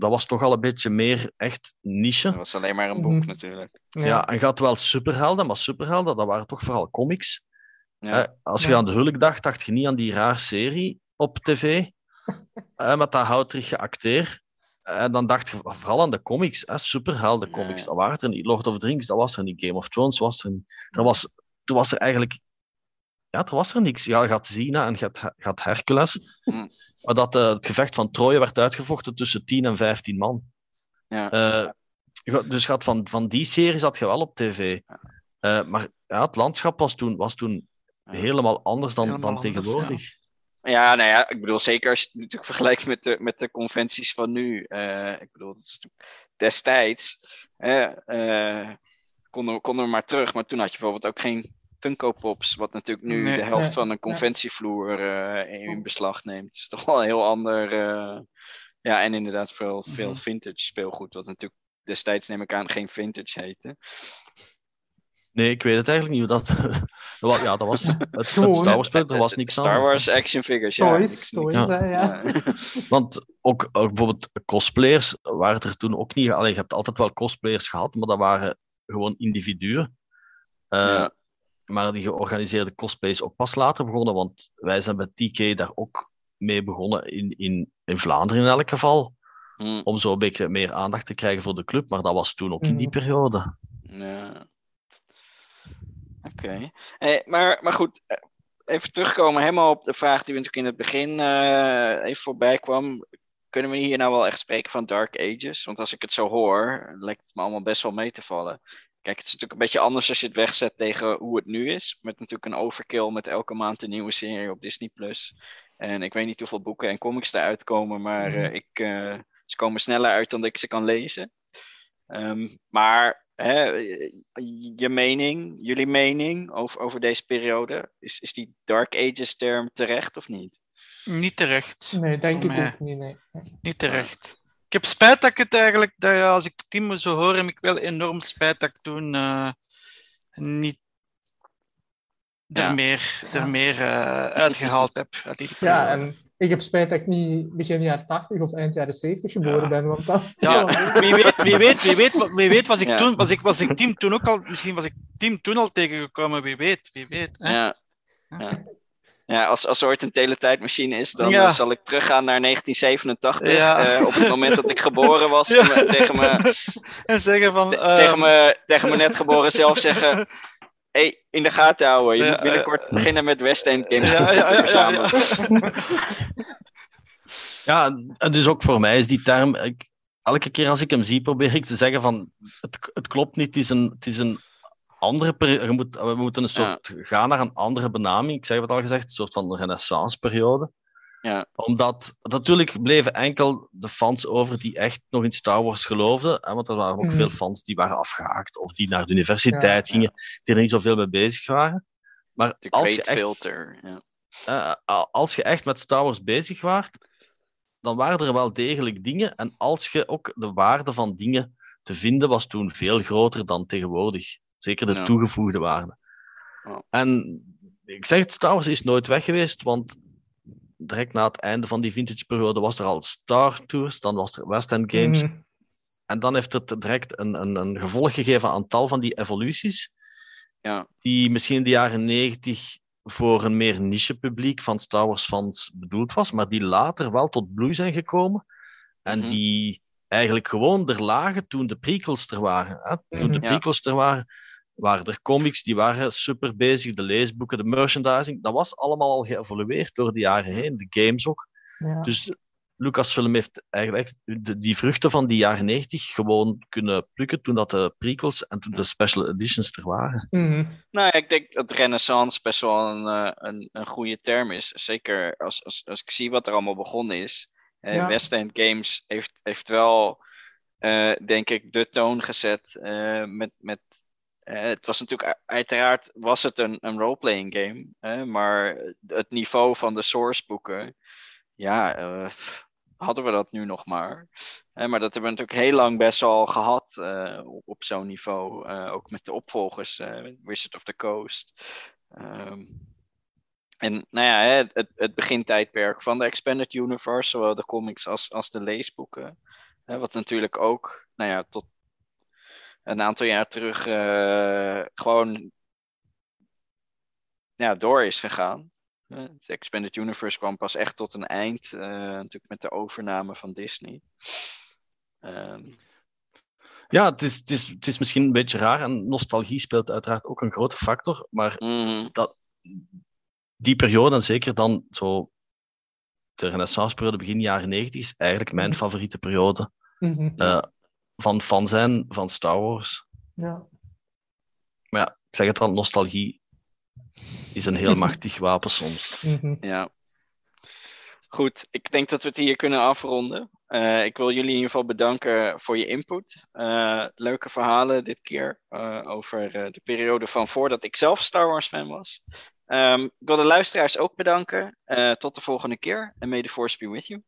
dat was toch al een beetje meer echt niche. Dat was alleen maar een boek Mhm. natuurlijk. Ja, en had wel superhelden, maar superhelden, dat waren toch vooral comics. Ja. Als je Ja. aan de hulk dacht, dacht je niet aan die raar serie op tv. [laughs] hè, met dat houterige acteer. En dan dacht je vooral aan de comics, hè, superhelden comics. Dat waren er niet. Lord of the Rings, dat was er niet. Game of Thrones was er niet. Er was, toen was er eigenlijk... Ja, er was er niks. Ja, je had Xena en je had, je had Hercules. Hm. Maar dat eh, het gevecht van Troje werd uitgevochten tussen 10 en 15 man. Ja. Eh, dus had van, van die series had je wel op tv. Eh, maar ja, het landschap was toen, was toen Ja. helemaal anders dan, Helemaal dan anders, tegenwoordig. Ja, nou ja, ik bedoel, zeker als je het natuurlijk vergelijkt met de, met de conventies van nu. Eh, ik bedoel, destijds eh, konden, we, konden we maar terug, maar toen had je bijvoorbeeld ook geen Funko Pops, wat natuurlijk nu Nee. de helft Nee, van een conventievloer eh, in beslag neemt. Het is toch wel een heel ander. eh, ja, en inderdaad veel, veel Mhm. vintage speelgoed, wat natuurlijk destijds, neem ik aan, geen vintage heette. Nee, ik weet het eigenlijk niet hoe dat. [laughs] dat ja, dat was het, Star Wars spel, er was niks Star anders. Wars action figures, ja. Toys, niks- toys, niks- Ja. [laughs] Want ook, ook bijvoorbeeld cosplayers waren er toen ook niet. Alleen je hebt altijd wel cosplayers gehad, maar dat waren gewoon individuen. Eh, Ja. Maar die georganiseerde cosplays ook pas later begonnen, want wij zijn met TK daar ook mee begonnen, in, in, in Vlaanderen in elk geval, Hm. om zo een beetje meer aandacht te krijgen voor de club. Maar dat was toen ook in die Mhm. periode. Ja. Oké. Eh, maar, maar goed, eh, even terugkomen helemaal op de vraag die we natuurlijk in het begin eh, even voorbij kwam. Kunnen we hier nou wel echt spreken van Dark Ages? Want als ik het zo hoor, lijkt het me allemaal best wel mee te vallen. Kijk, het is natuurlijk een beetje anders als je het wegzet tegen hoe het nu is. Met natuurlijk een overkill met elke maand een nieuwe serie op Disney+. En ik weet niet hoeveel boeken en comics eruit komen, maar eh, Mhm. ik, eh, ze komen sneller uit dan ik ze kan lezen. Ehm, maar hè, je mening, jullie mening over, over deze periode, is, is die Dark Ages term terecht of niet? Niet terecht. Nee, denk ik Nee. ook niet. Nee. Niet terecht. Ik heb spijt dat ik het eigenlijk, dat, ja, als ik het team zo hoor, heb ik wel enorm spijt dat ik toen eh, niet er meer, er meer eh, uitgehaald heb uit die Ja, en ik heb spijt dat ik niet begin jaren 80 of eind jaren 70 geboren Ja. ben, want dat... Ja, wie weet, wie weet, wie weet, wie weet was ik Ja. toen, was ik, was ik team toen ook al, misschien was ik team toen al tegengekomen, wie weet, wie weet. Hè? Ja. Ja. Als, als er ooit een teletijdmachine is, dan Ja. eh, zal ik teruggaan naar 1987. Ja. eh, op het moment dat ik geboren was. [laughs] Ja. En me- tegen, me, [laughs] En zeggen van... te- eh, tegen, me, tegen me net geboren zelf zeggen... [laughs] hey, in de gaten houden. Je Ja, moet binnenkort beginnen met West End Games. Ja, ja, ja, ja, ja. verzamelen. Ja, en dus ook voor mij is die term. Ik, elke keer als ik hem zie, probeer ik te zeggen van het, het klopt niet. Het is een, het is een andere periode. Je moet, we moeten een soort gaan naar een andere benaming. Ik zeg het al gezegd, een soort van renaissanceperiode. Ja. Omdat natuurlijk bleven enkel de fans over die echt nog in Star Wars geloofden. Hè, want er waren ook Mhm. veel fans die waren afgehaakt of die naar de universiteit Ja, gingen, die er niet zoveel mee bezig waren. Maar De als je echt Filter. Ja. eh, als je echt met Star Wars bezig waart, dan waren er wel degelijk dingen. En als je ook de waarde van dingen te vinden was toen veel groter dan tegenwoordig. Zeker de Ja. toegevoegde waarde. Ja. En ik zeg het, Star Wars is nooit weg geweest, want direct na het einde van die vintage periode was er al Star Tours, dan was er West End Games. Mhm. En dan heeft het direct een, een, een gevolg gegeven aan tal van die evoluties. Ja. Die misschien in de jaren negentig voor een meer niche publiek van Star Wars fans bedoeld was, maar die later wel tot bloei zijn gekomen. En Mhm. die eigenlijk gewoon er lagen toen de prequels er waren. Hè? Toen de Mhm. Ja. prequels er waren, waren er comics, die waren super bezig, de leesboeken, de merchandising. Dat was allemaal al geëvolueerd door de jaren heen, de games ook. Ja. Dus Lucasfilm heeft eigenlijk de, die vruchten van die jaren 90 gewoon kunnen plukken toen dat de prequels en toen de special editions er waren. Mhm. Nou ja, ik denk dat renaissance best wel een, eh, een, een goede term is. Zeker als, als, als ik zie wat er allemaal begonnen is. Eh, Ja. West End Games heeft, heeft wel, eh, denk ik, de toon gezet. eh, met, met, eh, het was natuurlijk, uiteraard was het een, een roleplaying game. maar het niveau van de source boeken, ja, eh, hadden we dat nu nog maar. Maar dat hebben we natuurlijk heel lang best wel gehad eh, op, zo'n niveau. ook met de opvolgers, Wizard of the Coast. Ehm, en nou ja, het, het begintijdperk van de Expanded Universe, zowel de comics als, als de leesboeken. Wat natuurlijk ook, nou ja, tot een aantal jaar terug uh, gewoon ja, door is gegaan. Uh, het Expanded Universe kwam pas echt tot een eind, uh, natuurlijk met de overname van Disney. Um, ja, het is, het, is, het is misschien een beetje raar en nostalgie speelt uiteraard ook een grote factor, maar mm. dat, die periode, en zeker dan zo de renaissanceperiode begin jaren 90, is eigenlijk mijn favoriete periode Mm -hmm. uh, van fan zijn van Star Wars. Ja. Maar ja, ik zeg het al, nostalgie is een heel [laughs] machtig wapen soms. -hmm. Ja. Goed, ik denk dat we het hier kunnen afronden. Uh, ik wil jullie in ieder geval bedanken voor je input. Uh, leuke verhalen dit keer uh, over de periode van voordat ik zelf Star Wars fan was. Um, ik wil de luisteraars ook bedanken. tot de volgende keer en may the force be with you.